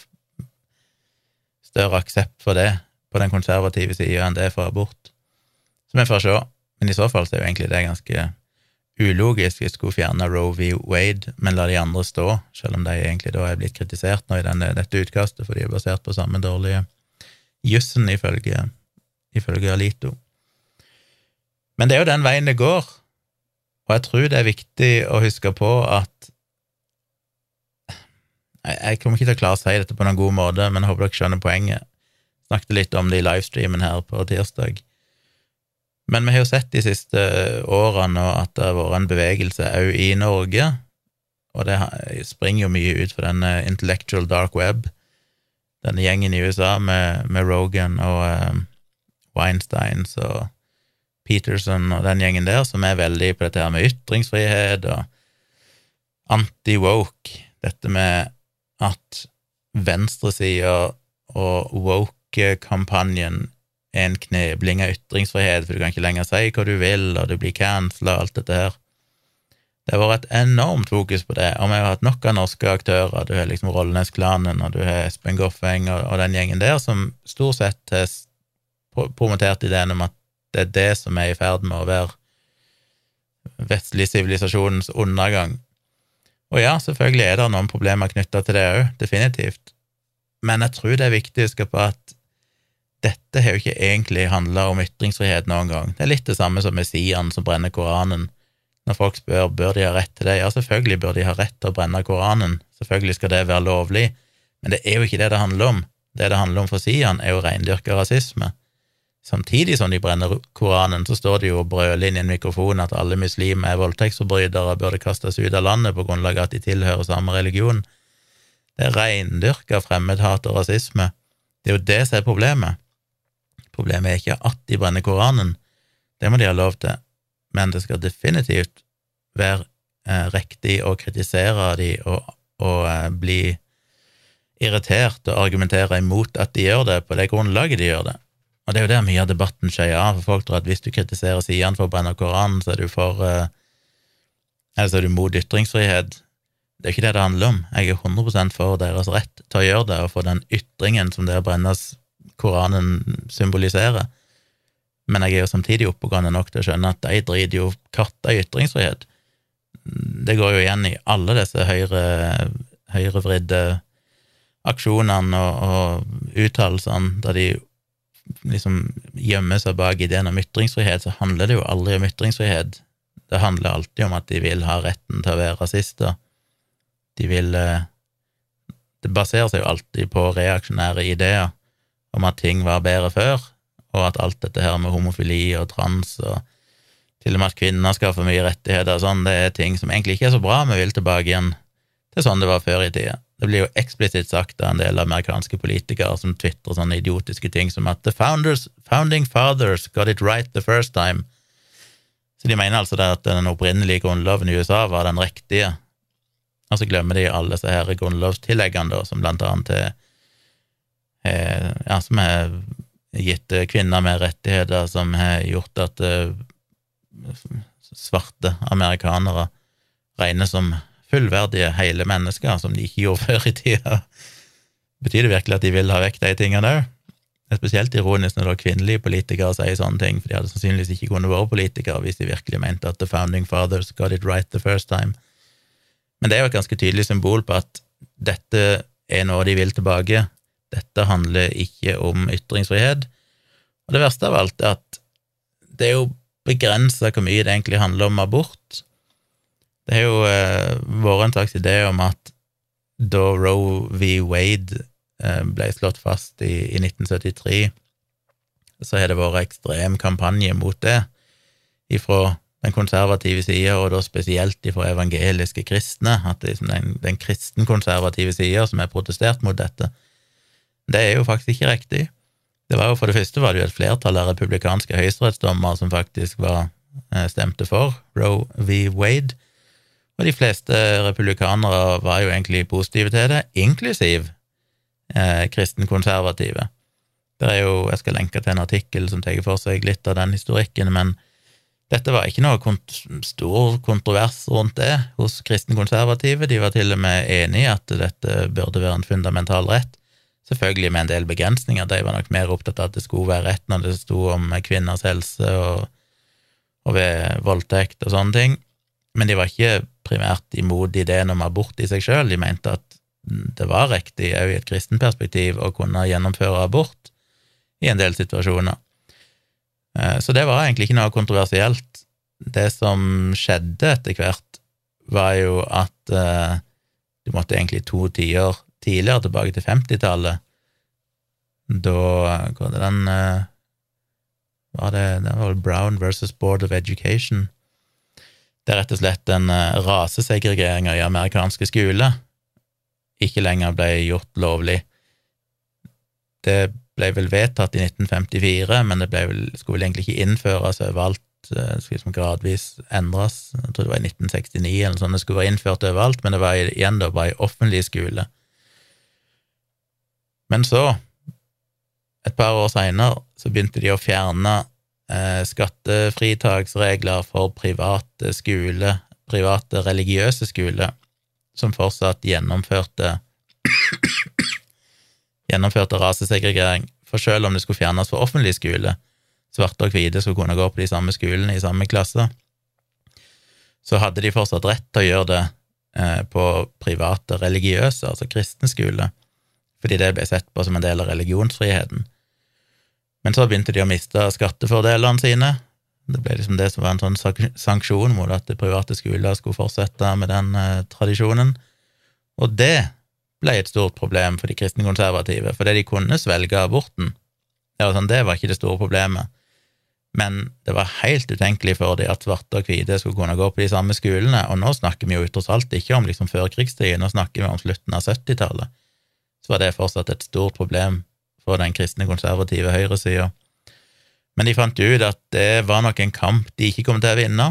større aksept for det på den konservative sida enn det for abort. Så vi får se. Men i så fall så er jo egentlig det ganske ulogisk hvis vi skulle fjerne Roe v. Wade, men la de andre stå, selv om de egentlig da er blitt kritisert nå i denne, dette utkastet, for de er basert på samme dårlige jussen, ifølge, ifølge Alito. Men det er jo den veien det går, og jeg tror det er viktig å huske på at Jeg kommer ikke til å klare å si dette på noen god måte, men jeg håper dere skjønner poenget. Snakket litt om det i livestreamen her på tirsdag. Men vi har jo sett de siste årene at det har vært en bevegelse òg i Norge, og det springer jo mye ut for denne intellectual dark web, denne gjengen i USA med, med Rogan og um, Weinsteins og Peterson og den gjengen der, som er veldig på dette her med ytringsfrihet og anti-woke, dette med at venstresida og woke-kampanjen er en knebling av ytringsfrihet, for du kan ikke lenger si hva du vil, og du blir cancela og alt dette her. Det har vært et enormt fokus på det, og vi har hatt nok av norske aktører. Du har liksom Rollenes-klanen, og du har Espen Goffeng og, og, den gjengen der, som stort sett har promotert ideen om at det er det som er i ferd med å være vestlig sivilisasjonens undergang. Og ja, selvfølgelig er det noen problemer knytta til det òg, definitivt, men jeg tror det er viktig å huske på at dette har jo ikke egentlig handla om ytringsfrihet noen gang. Det er litt det samme som Messiaen som brenner Koranen. Når folk spør bør de ha rett til det, ja, selvfølgelig bør de ha rett til å brenne Koranen, selvfølgelig skal det være lovlig, men det er jo ikke det det handler om. Det det handler om for Sian, er jo reindyrka rasisme. Samtidig som de brenner Koranen, så står det jo og brøler inn i en mikrofon at alle muslimer er voldtektsforbrytere og burde kastes ut av landet på grunnlag av at de tilhører samme religion. Det er reindyrka fremmedhat og rasisme. Det er jo det som er problemet. Problemet er ikke at de brenner Koranen, det må de ha lov til, men det skal definitivt være eh, riktig å kritisere de og, og eh, bli irritert og argumentere imot at de gjør det, på det grunnlaget de gjør det. Og det er jo der mye av debatten skjer av, for folk tror at hvis du kritiserer sidene for å brenne Koranen, så er du for eh, så er du mot ytringsfrihet. Det er ikke det det handler om. Jeg er 100 for deres rett til å gjøre det, og for den ytringen som det å brenne Koranen symboliserer. Men jeg er jo samtidig oppegående nok til å skjønne at de driter jo katta i ytringsfrihet. Det går jo igjen i alle disse høyre, høyrevridde aksjonene og, og uttalelsene der de liksom gjemmer seg bak ideen om ytringsfrihet, så handler det jo aldri om ytringsfrihet. Det handler alltid om at de vil ha retten til å være rasister. De vil eh, Det baserer seg jo alltid på reaksjonære ideer om at ting var bedre før, og at alt dette her med homofili og trans og til og med at kvinner skal få mye rettigheter og sånn, det er ting som egentlig ikke er så bra. Vi vil tilbake igjen til sånn det var før i tida. Det blir jo eksplisitt sagt av en del amerikanske politikere som tvitrer sånne idiotiske ting som at the founders, founding fathers got it right the first time. Så de mener altså at den opprinnelige grunnloven i USA var den riktige, og så glemmer de alle disse her grunnlovstilleggene, som blant annet er ja, som har gitt kvinner med rettigheter, som har gjort at uh, svarte amerikanere regnes som fullverdige hele mennesker, som de ikke gjorde før i tida. Betyr det virkelig at de vil ha vekk de tingene òg? Det er spesielt ironisk når det er kvinnelige politikere sier sånne ting, for de hadde sannsynligvis ikke kunnet være politikere hvis de virkelig mente at the founding fathers got it right the first time. Men det er jo et ganske tydelig symbol på at dette er noe de vil tilbake. Dette handler ikke om ytringsfrihet. Og det verste av alt er at det er jo begrensa hvor mye det egentlig handler om abort. Det har jo eh, vært en slags idé om at da Roe v. Wade eh, ble slått fast i, i 1973, så har det vært ekstrem kampanje mot det ifra den konservative sida, og da spesielt ifra evangeliske kristne, at det er den, den kristenkonservative sida som har protestert mot dette. Det er jo faktisk ikke riktig. Det var jo For det første var det jo et flertall av republikanske høyesterettsdommere som faktisk var, eh, stemte for Roe v. Wade, og de fleste republikanere var jo egentlig positive til det, inklusiv eh, kristenkonservative. Det er jo, Jeg skal lenke til en artikkel som tar for seg litt av den historikken, men dette var ikke noe kont stor kontrovers rundt det hos kristenkonservative. De var til og med enig i at dette burde være en fundamental rett. Selvfølgelig med en del begrensninger. De var nok mer opptatt av at det skulle være rett når det sto om kvinners helse og, og ved voldtekt og sånne ting men de var ikke primært imot ideen om abort i seg sjøl. De mente at det var riktig, òg i et kristen perspektiv, å kunne gjennomføre abort i en del situasjoner. Eh, så det var egentlig ikke noe kontroversielt. Det som skjedde etter hvert, var jo at uh, du måtte egentlig to tiår tidligere, tilbake til 50-tallet, da Hva var det den uh, var det, det var Brown versus Board of Education det er rett og slett en uh, rasesegregeringa i amerikanske skoler ikke lenger ble gjort lovlig. Det ble vel vedtatt i 1954, men det vel, skulle vel egentlig ikke innføres overalt, det eh, skulle liksom gradvis endres. Jeg tror det var i 1969 eller sånn det skulle være innført overalt, men det var igjen da bare i offentlige skoler. Men så, et par år seinere, så begynte de å fjerne eh, skattefritaksregler for private skoler private religiøse skoler som fortsatt gjennomførte gjennomførte rasesegregering. For selv om det skulle fjernes for offentlig skole, svarte og hvite skulle kunne gå på de samme skolene i samme klasse, så hadde de fortsatt rett til å gjøre det eh, på private religiøse, altså kristne skoler, fordi det ble sett på som en del av religionsfriheten. Men så begynte de å miste skattefordelene sine. Det ble liksom det som var en sånn sanksjon mot at private skoler skulle fortsette med den eh, tradisjonen. Og det ble et stort problem for de kristne konservative, fordi de kunne svelge aborten. Det var, sånn, det var ikke det store problemet men det var helt utenkelig for dem at svarte og hvite skulle kunne gå på de samme skolene, og nå snakker vi jo tross alt ikke om liksom førkrigstiden, nå snakker vi om slutten av 70-tallet, så var det fortsatt et stort problem for den kristne, konservative høyresida. Men de fant ut at det var nok en kamp de ikke kom til å vinne.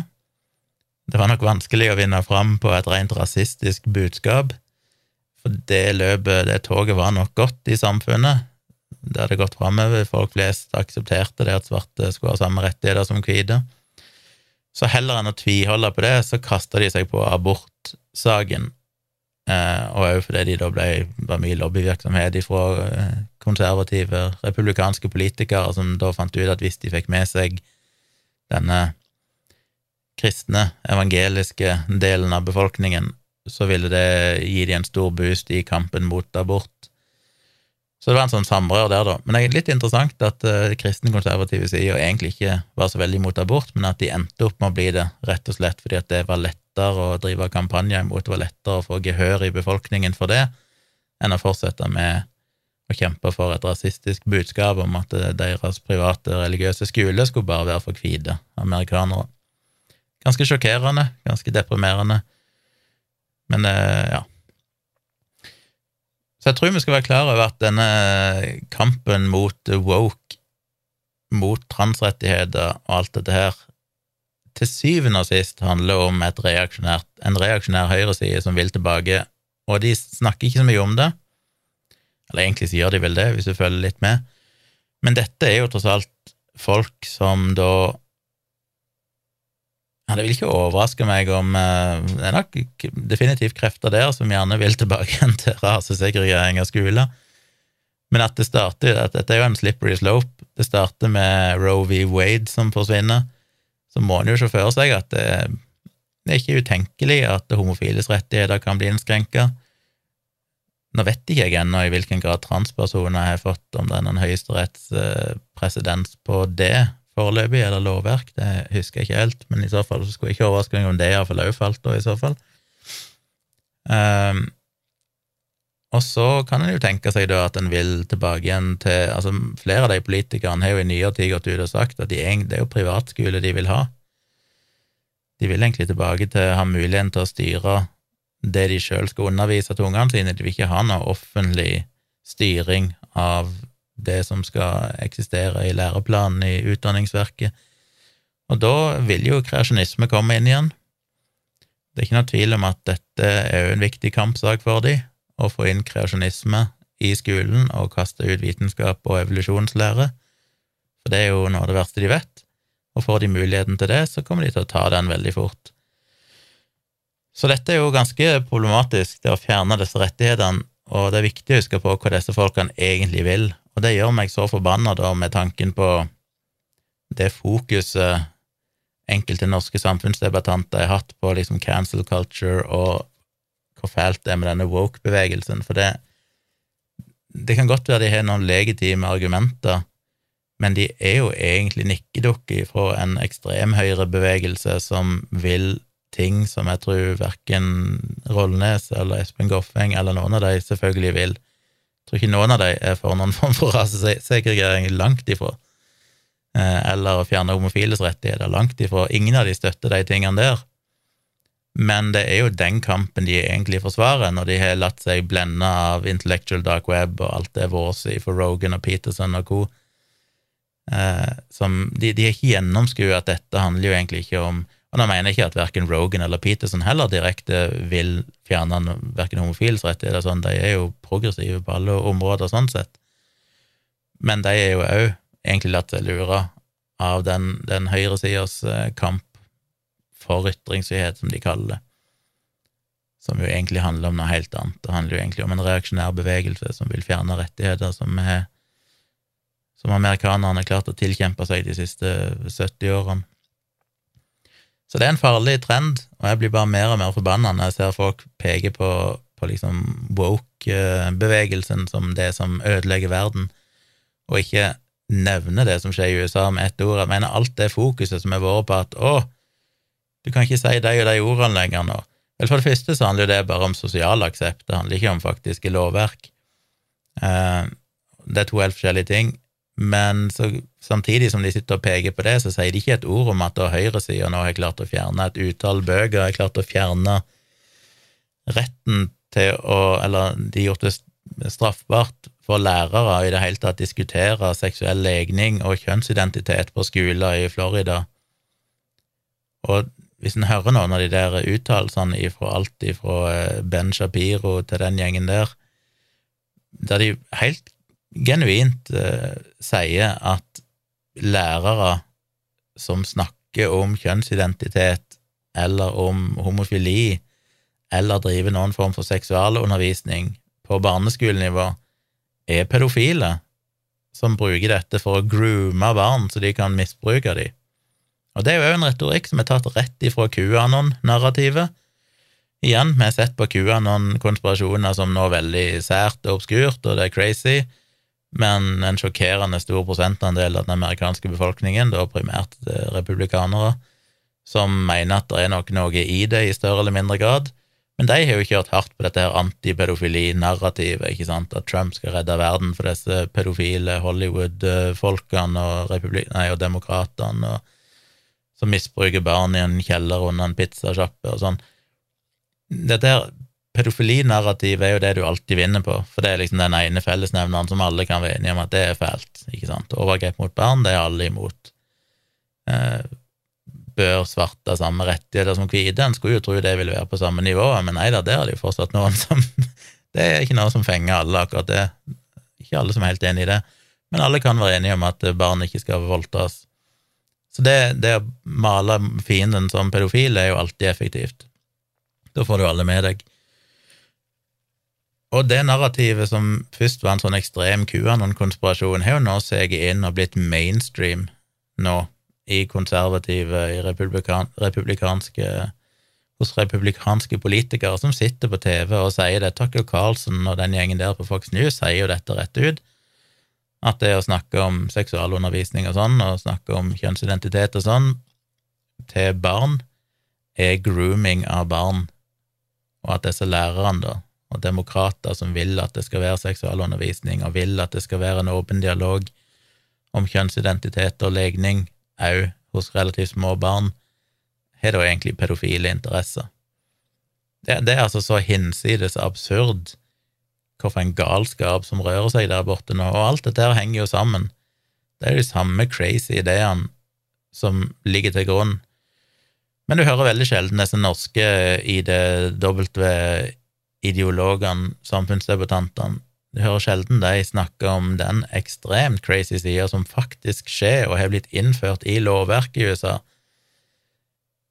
Det var nok vanskelig å vinne fram på et rent rasistisk budskap, for det løpet, det toget, var nok godt i samfunnet det hadde gått framover, folk flest aksepterte det at svarte skulle ha samme rettigheter som hvite. Så heller enn å tviholde på det, så kasta de seg på abortsaken, og òg fordi de da ble, var mye lobbyvirksomhet fra eh, konservative republikanske politikere som da fant ut at hvis de fikk med seg denne kristne, evangeliske delen av befolkningen, så ville det gi de en stor boost i kampen mot abort. Så det var en sånn samrør der, da. Men det er litt interessant at uh, kristne konservative sider egentlig ikke var så veldig imot abort, men at de endte opp med å bli det rett og slett fordi at det var lettere å drive kampanjer imot, det var lettere å få gehør i befolkningen for det, enn å fortsette med å kjempe for et rasistisk budskap om at eh, deres private religiøse skole skulle bare være for hvite amerikanere. Ganske sjokkerende, ganske deprimerende, men uh, ja. Så jeg tror vi skal være klar over at denne kampen mot woke, mot transrettigheter og alt dette her, til syvende og sist handler om reaksjonært, en reaksjonær høyreside som vil tilbake, og de snakker ikke så mye om det. Eller egentlig sier de vel det, hvis du følger litt med. Men dette er jo tross alt folk som da ja, Det vil ikke overraske meg om eh, Det er nok definitivt krefter der som gjerne vil tilbake igjen til rasesegregering av skoler. Men at det starter at Dette er jo en slippery slope. Det starter med Roe v. Wade som forsvinner. Så må en jo se for seg at det, det er ikke utenkelig at homofiles rettigheter kan bli innskrenka. Nå vet ikke jeg ennå i hvilken grad transpersoner har fått, om det er noen høyesterettspresedens på det, foreløpig, eller lovverk, det husker jeg ikke helt, men i så fall så skulle jeg ikke overraske meg om det iallfall òg falt, da, i så fall. Um, og så kan en jo tenke seg da at en vil tilbake igjen til altså Flere av de politikerne har jo i nyere tid gått ut og sagt at de, det er jo privatskole de vil ha. De vil egentlig tilbake til å ha muligheten til å styre det de sjøl skal undervise til ungene sine. De vil ikke ha noe offentlig styring av det som skal eksistere i læreplanen i Utdanningsverket. Og da vil jo kreasjonisme komme inn igjen. Det er ikke noe tvil om at dette er jo en viktig kampsak for dem, å få inn kreasjonisme i skolen og kaste ut vitenskap og evolusjonslære, for det er jo noe av det verste de vet, og får de muligheten til det, så kommer de til å ta den veldig fort. Så dette er jo ganske problematisk, det å fjerne disse rettighetene, og det er viktig å huske på hva disse folkene egentlig vil, og det gjør meg så forbanna, med tanken på det fokuset enkelte norske samfunnsdebattanter har hatt på liksom cancel culture og hvor fælt det er med denne woke-bevegelsen, for det Det kan godt være de har noen legitime argumenter, men de er jo egentlig nikkedukker fra en ekstremhøyrebevegelse som vil ting som jeg tror verken Rollnes eller Espen Goffeng eller noen av de selvfølgelig vil. Jeg tror ikke noen av de er for noen form for rasesegregering, langt ifra. Eh, eller å fjerne homofiles rettigheter, langt ifra. Ingen av de støtter de tingene der. Men det er jo den kampen de egentlig forsvarer, når de har latt seg blende av intellectual dark web og alt det våse for Rogan og Peterson og co. Eh, som, de, de har ikke gjennomskuet at dette handler jo egentlig ikke om og nå mener jeg ikke at verken Rogan eller Peterson heller direkte vil fjerne verken homofiles rettigheter, sånn, de er jo progressive på alle områder sånn sett, men de er jo òg egentlig latt seg lure av den, den høyresidas eh, kamp for ytringsfrihet, som de kaller det, som jo egentlig handler om noe helt annet. Det handler jo egentlig om en reaksjonær bevegelse som vil fjerne rettigheter som, er, som amerikanerne har klart å tilkjempe seg de siste 70 årene. Så det er en farlig trend, og jeg blir bare mer og mer forbanna når jeg ser folk peke på, på liksom woke-bevegelsen som det som ødelegger verden, og ikke nevne det som skjer i USA med ett ord. Jeg mener alt det fokuset som har vært på at å, du kan ikke si de og de ordene lenger nå. Vel, for det første så handler det bare om sosial aksept, det handler ikke om faktiske lovverk. Eh, det er to helt forskjellige ting, men så, samtidig som de sitter og peker på det, så sier de ikke et ord om at høyresida nå har klart å fjerne et utall bøker, har klart å fjerne retten til å Eller de har gjort det straffbart for lærere i det hele tatt diskutere seksuell legning og kjønnsidentitet på skoler i Florida. Og hvis en hører noen av de der uttalelsene ifra alt ifra eh, Ben Shapiro til den gjengen der, der de helt genuint eh, sier at lærere som snakker om kjønnsidentitet eller om homofili eller driver noen form for seksualundervisning på barneskolenivå, er pedofile som bruker dette for å groome barn så de kan misbruke dem. Og det er jo òg en retorikk som er tatt rett ifra QAnon-narrativet. Igjen, vi har sett på QAnon-konspirasjoner som nå er veldig sært og obskurt, og det er crazy, men en sjokkerende stor prosentandel av den amerikanske befolkningen, da primært republikanere, som mener at det er nok noe i det i større eller mindre grad, men de har jo kjørt hardt på dette her antipedofili-narrativet, ikke sant, at Trump skal redde verden for disse pedofile Hollywood-folkene og, nei, og demokratene og, som misbruker barn i en kjeller under en pizzasjappe og sånn. Dette her pedofilinarrativet er jo det du alltid vinner på, for det er liksom den ene fellesnevneren som alle kan være enige om at det er fælt, ikke sant. Overgrep mot barn, det er alle imot. Eh, bør svarte ha samme rettigheter som hvite. En skulle jo tro det ville være på samme nivå, men nei da, der er det jo fortsatt noen som Det er ikke noe som fenger alle, akkurat det. Ikke alle som er helt enig i det, men alle kan være enige om at barn ikke skal voldtas. Så det, det å male fienden som pedofil er jo alltid effektivt. Da får du alle med deg. Og det narrativet som først var en sånn ekstrem QAnon-konspirasjon, har jo nå seget inn og blitt mainstream nå i konservative, i republikan, republikanske hos republikanske politikere som sitter på TV og sier det. Tucker Carlson og den gjengen der på Fox News sier jo dette rett ut. At det å snakke om seksualundervisning og sånn, og snakke om kjønnsidentitet og sånn, til barn, er grooming av barn, og at disse lærerne, da, og demokrater som vil at det skal være seksualundervisning, og vil at det skal være en åpen dialog om kjønnsidentitet og legning, òg hos relativt små barn, har da egentlig pedofile interesser. Det, det, er altså så hinsides absurd hvorfor en galskap som rører seg der borte nå, og alt dette her henger jo sammen. Det er de samme crazy ideene som ligger til grunn. Men du hører veldig sjelden disse norske IDW-ideologene, samfunnsdebutantene, du hører sjelden de snakke om den ekstremt crazy sida som faktisk skjer og har blitt innført i lovverket i USA.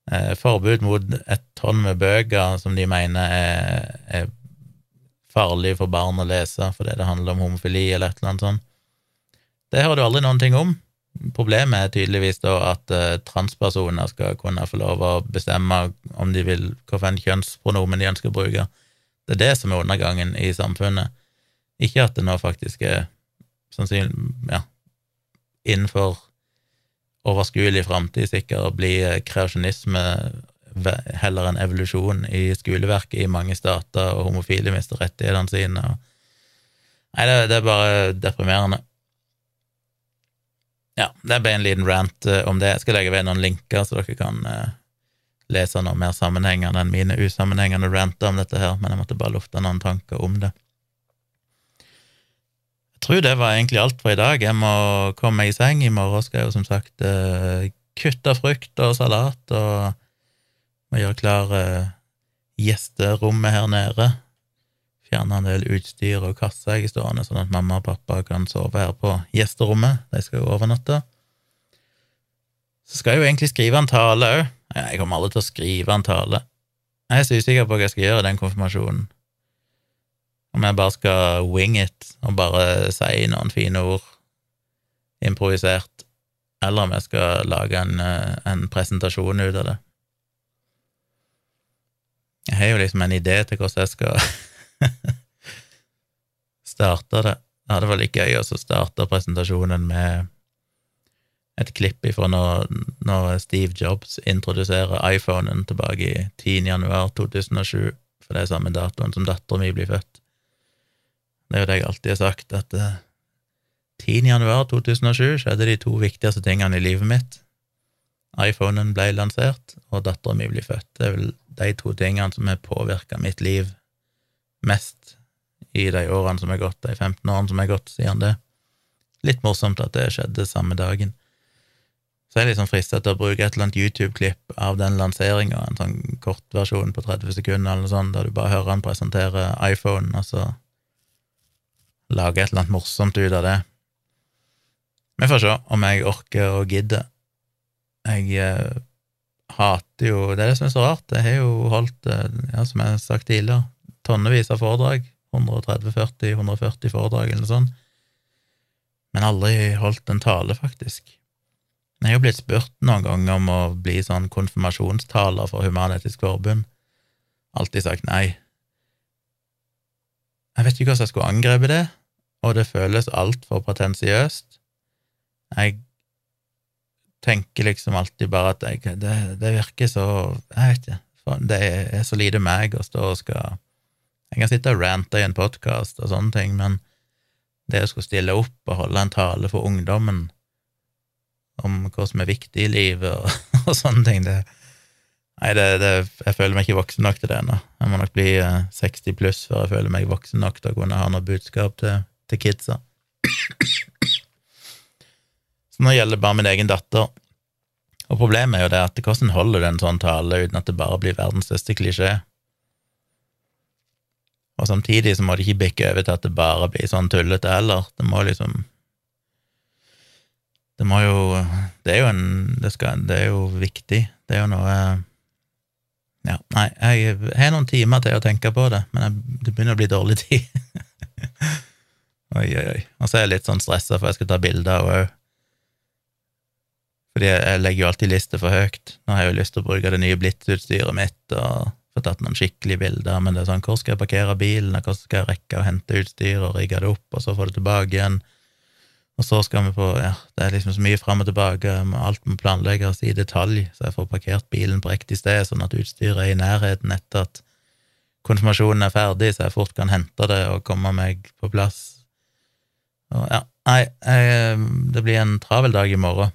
Eh, forbud mot et tonn med bøker som de mener er, er farlig for barn å lese fordi det handler om homofili eller et eller annet sånt. Det hører du aldri noen ting om. Problemet er tydeligvis da at uh, transpersoner skal kunne få lov å bestemme om de vil, hvilken kjønnspronomen de ønsker å bruke. Det er det som er undergangen i samfunnet. Ikke at det nå faktisk er sannsynlig ja, innenfor overskuelig framtid sikkert å bli kreasjonisme heller enn evolusjon i skoleverket i mange stater, og homofile mister rettighetene sine. Og... Nei, det, det, er bare deprimerende. Ja, det ble en liten rant uh, om det. Jeg skal legge ved noen linker, så dere kan uh, lese noe mer sammenhengende enn mine usammenhengende ranter om dette her, men jeg måtte bare lufte noen tanker om det Jeg tror det var egentlig alt for i dag. Jeg må komme meg i seng. I morgen skal jeg jo som sagt uh, kutte frukt og salat og må gjøre klar uh, gjesterommet her nede. Fjerne en del utstyr og kasser jeg stående, sånn at mamma og pappa kan sove her på gjesterommet. De skal jo overnatte. Så skal jeg jo egentlig skrive en tale òg. Jeg kommer aldri til å skrive en tale. Jeg er så usikker på hva jeg skal gjøre i den konfirmasjonen. Om jeg bare skal wing it og bare si noen fine ord improvisert, eller om jeg skal lage en, eh, en presentasjon ut av det. Jeg har jo liksom en idé til hvordan jeg skal starte det. Det hadde vært litt gøy å starte presentasjonen med et klipp ifra når, når Steve Jobs introduserer iPhonen tilbake i 10. januar 2007, for det er samme datoen som dattera mi blir født. Det er jo det jeg alltid har sagt, at 10. Eh, januar 2007 skjedde de to viktigste tingene i livet mitt. iPhonen ble lansert, og dattera mi blir født. Det er vel de to tingene som har påvirka mitt liv mest i de årene som er gått, de 15 årene som er gått siden det. Litt morsomt at det skjedde samme dagen. Så jeg er liksom frista til å bruke et eller annet YouTube-klipp av den lanseringa, en sånn kortversjon på 30 sekunder eller noe sånt, der du bare hører han presentere iPhone, og så lage et eller annet morsomt ut av det. Vi får se om jeg orker og gidder. Jeg eh, hater jo Det er det som er så rart. Jeg har jo holdt, eh, ja, som jeg har sagt tidligere, tonnevis av foredrag 130-40-140 foredrag eller noe sånt, men aldri holdt en tale, faktisk. Jeg har jo blitt spurt noen ganger om å bli sånn konfirmasjonstaler for Human-Etisk Forbund. Alltid sagt nei. Jeg vet ikke hvordan jeg skulle angrepet det, og det føles altfor pretensiøst. Jeg tenker liksom alltid bare at jeg, det, det virker så Jeg vet ikke. Det er så lite meg å stå og skal jeg kan sitte og rante i en podkast og sånne ting, men det å skulle stille opp og holde en tale for ungdommen om hva som er viktig i livet og, og sånne ting, det Nei, det, det, jeg føler meg ikke voksen nok til det ennå. Jeg må nok bli 60 eh, pluss før jeg føler meg voksen nok til å kunne ha noe budskap til, til kidsa. Så nå gjelder det bare min egen datter. Og problemet er jo det at hvordan holder du en sånn tale uten at det bare blir verdens største klisjé? Og samtidig så må det ikke bikke over til at det bare blir sånn tullete heller. Det må liksom Det må jo Det er jo en Det, skal, det er jo viktig. Det er jo noe Ja, nei, jeg har noen timer til å tenke på det, men jeg, det begynner å bli dårlig tid. oi, oi, oi. Og så er jeg litt sånn stressa for jeg skal ta bilder òg. Fordi jeg, legger jo alltid lista for høyt. Nå har jeg jo lyst til å bruke det nye Blitz-utstyret mitt og få tatt noen skikkelige bilder, men det er sånn, hvor skal jeg parkere bilen, hvordan skal jeg rekke å hente utstyr og rigge det opp, og så få det tilbake igjen, og så skal vi på, ja, det er liksom så mye fram og tilbake, alt må planlegges i detalj, så jeg får parkert bilen på riktig sted, sånn at utstyret er i nærheten etter at konfirmasjonen er ferdig, så jeg fort kan hente det og komme meg på plass. Og ja, nei, jeg, det blir en travel dag i morgen.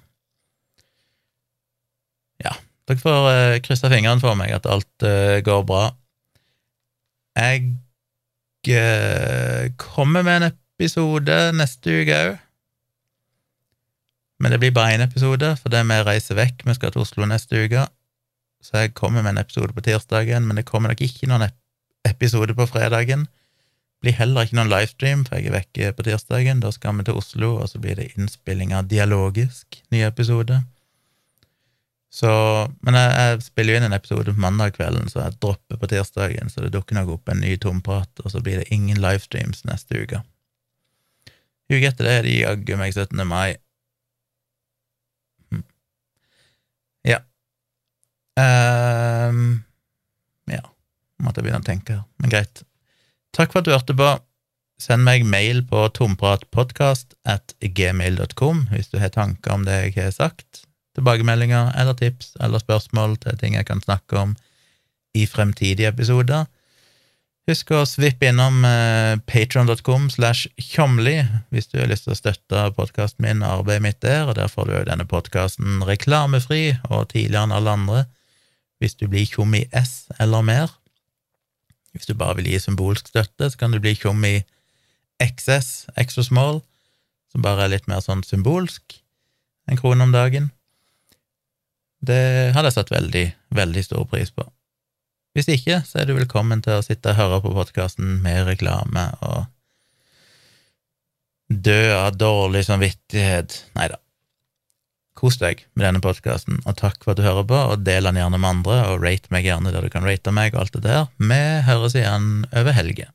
Dere får uh, krysse fingrene for meg at alt uh, går bra. Jeg uh, kommer med en episode neste uke òg. Men det blir bare én episode, for er vi reiser vekk. Vi skal til Oslo neste uke. Så jeg kommer med en episode på tirsdagen, men det kommer nok ikke noen episode på fredagen. Det blir heller ikke noen livestream, for jeg er vekke på tirsdagen. Da skal vi til Oslo, og så blir det innspilling av Dialogisk, ny episode. Så, men jeg, jeg, spiller jo inn en episode på mandag kvelden, så jeg dropper på tirsdagen, så det dukker nok opp en ny tomprat, og så blir det ingen livestreams neste uke. Uke etter det er det jaggu meg 17. mai. Hm. Ja. Um, ja, måtte jeg begynne å tenke her, men greit. Takk for at du hørte på. Send meg mail på tompratpodkast at gmail.com hvis du har tanker om det jeg har sagt tilbakemeldinger eller tips eller spørsmål til ting jeg kan snakke om i fremtidige episoder. Husk å svippe innom eh, patron.com slash tjomli hvis du har lyst til å støtte podkasten min og arbeidet mitt der, og der får du jo denne podkasten reklamefri og tidligere enn alle andre hvis du blir tjom i S eller mer. Hvis du bare vil gi symbolsk støtte, så kan du bli tjom i XS, extra small, som bare er litt mer sånn symbolsk, en krone om dagen. Det hadde jeg satt veldig, veldig stor pris på. Hvis ikke, så er du velkommen til å sitte og høre på podkasten med reklame og dø av dårlig samvittighet. Nei da. kos deg med denne podkasten, og takk for at du hører på, og del den gjerne med andre, og rate meg gjerne der du kan rate meg, og alt det der. Vi høres igjen over helga.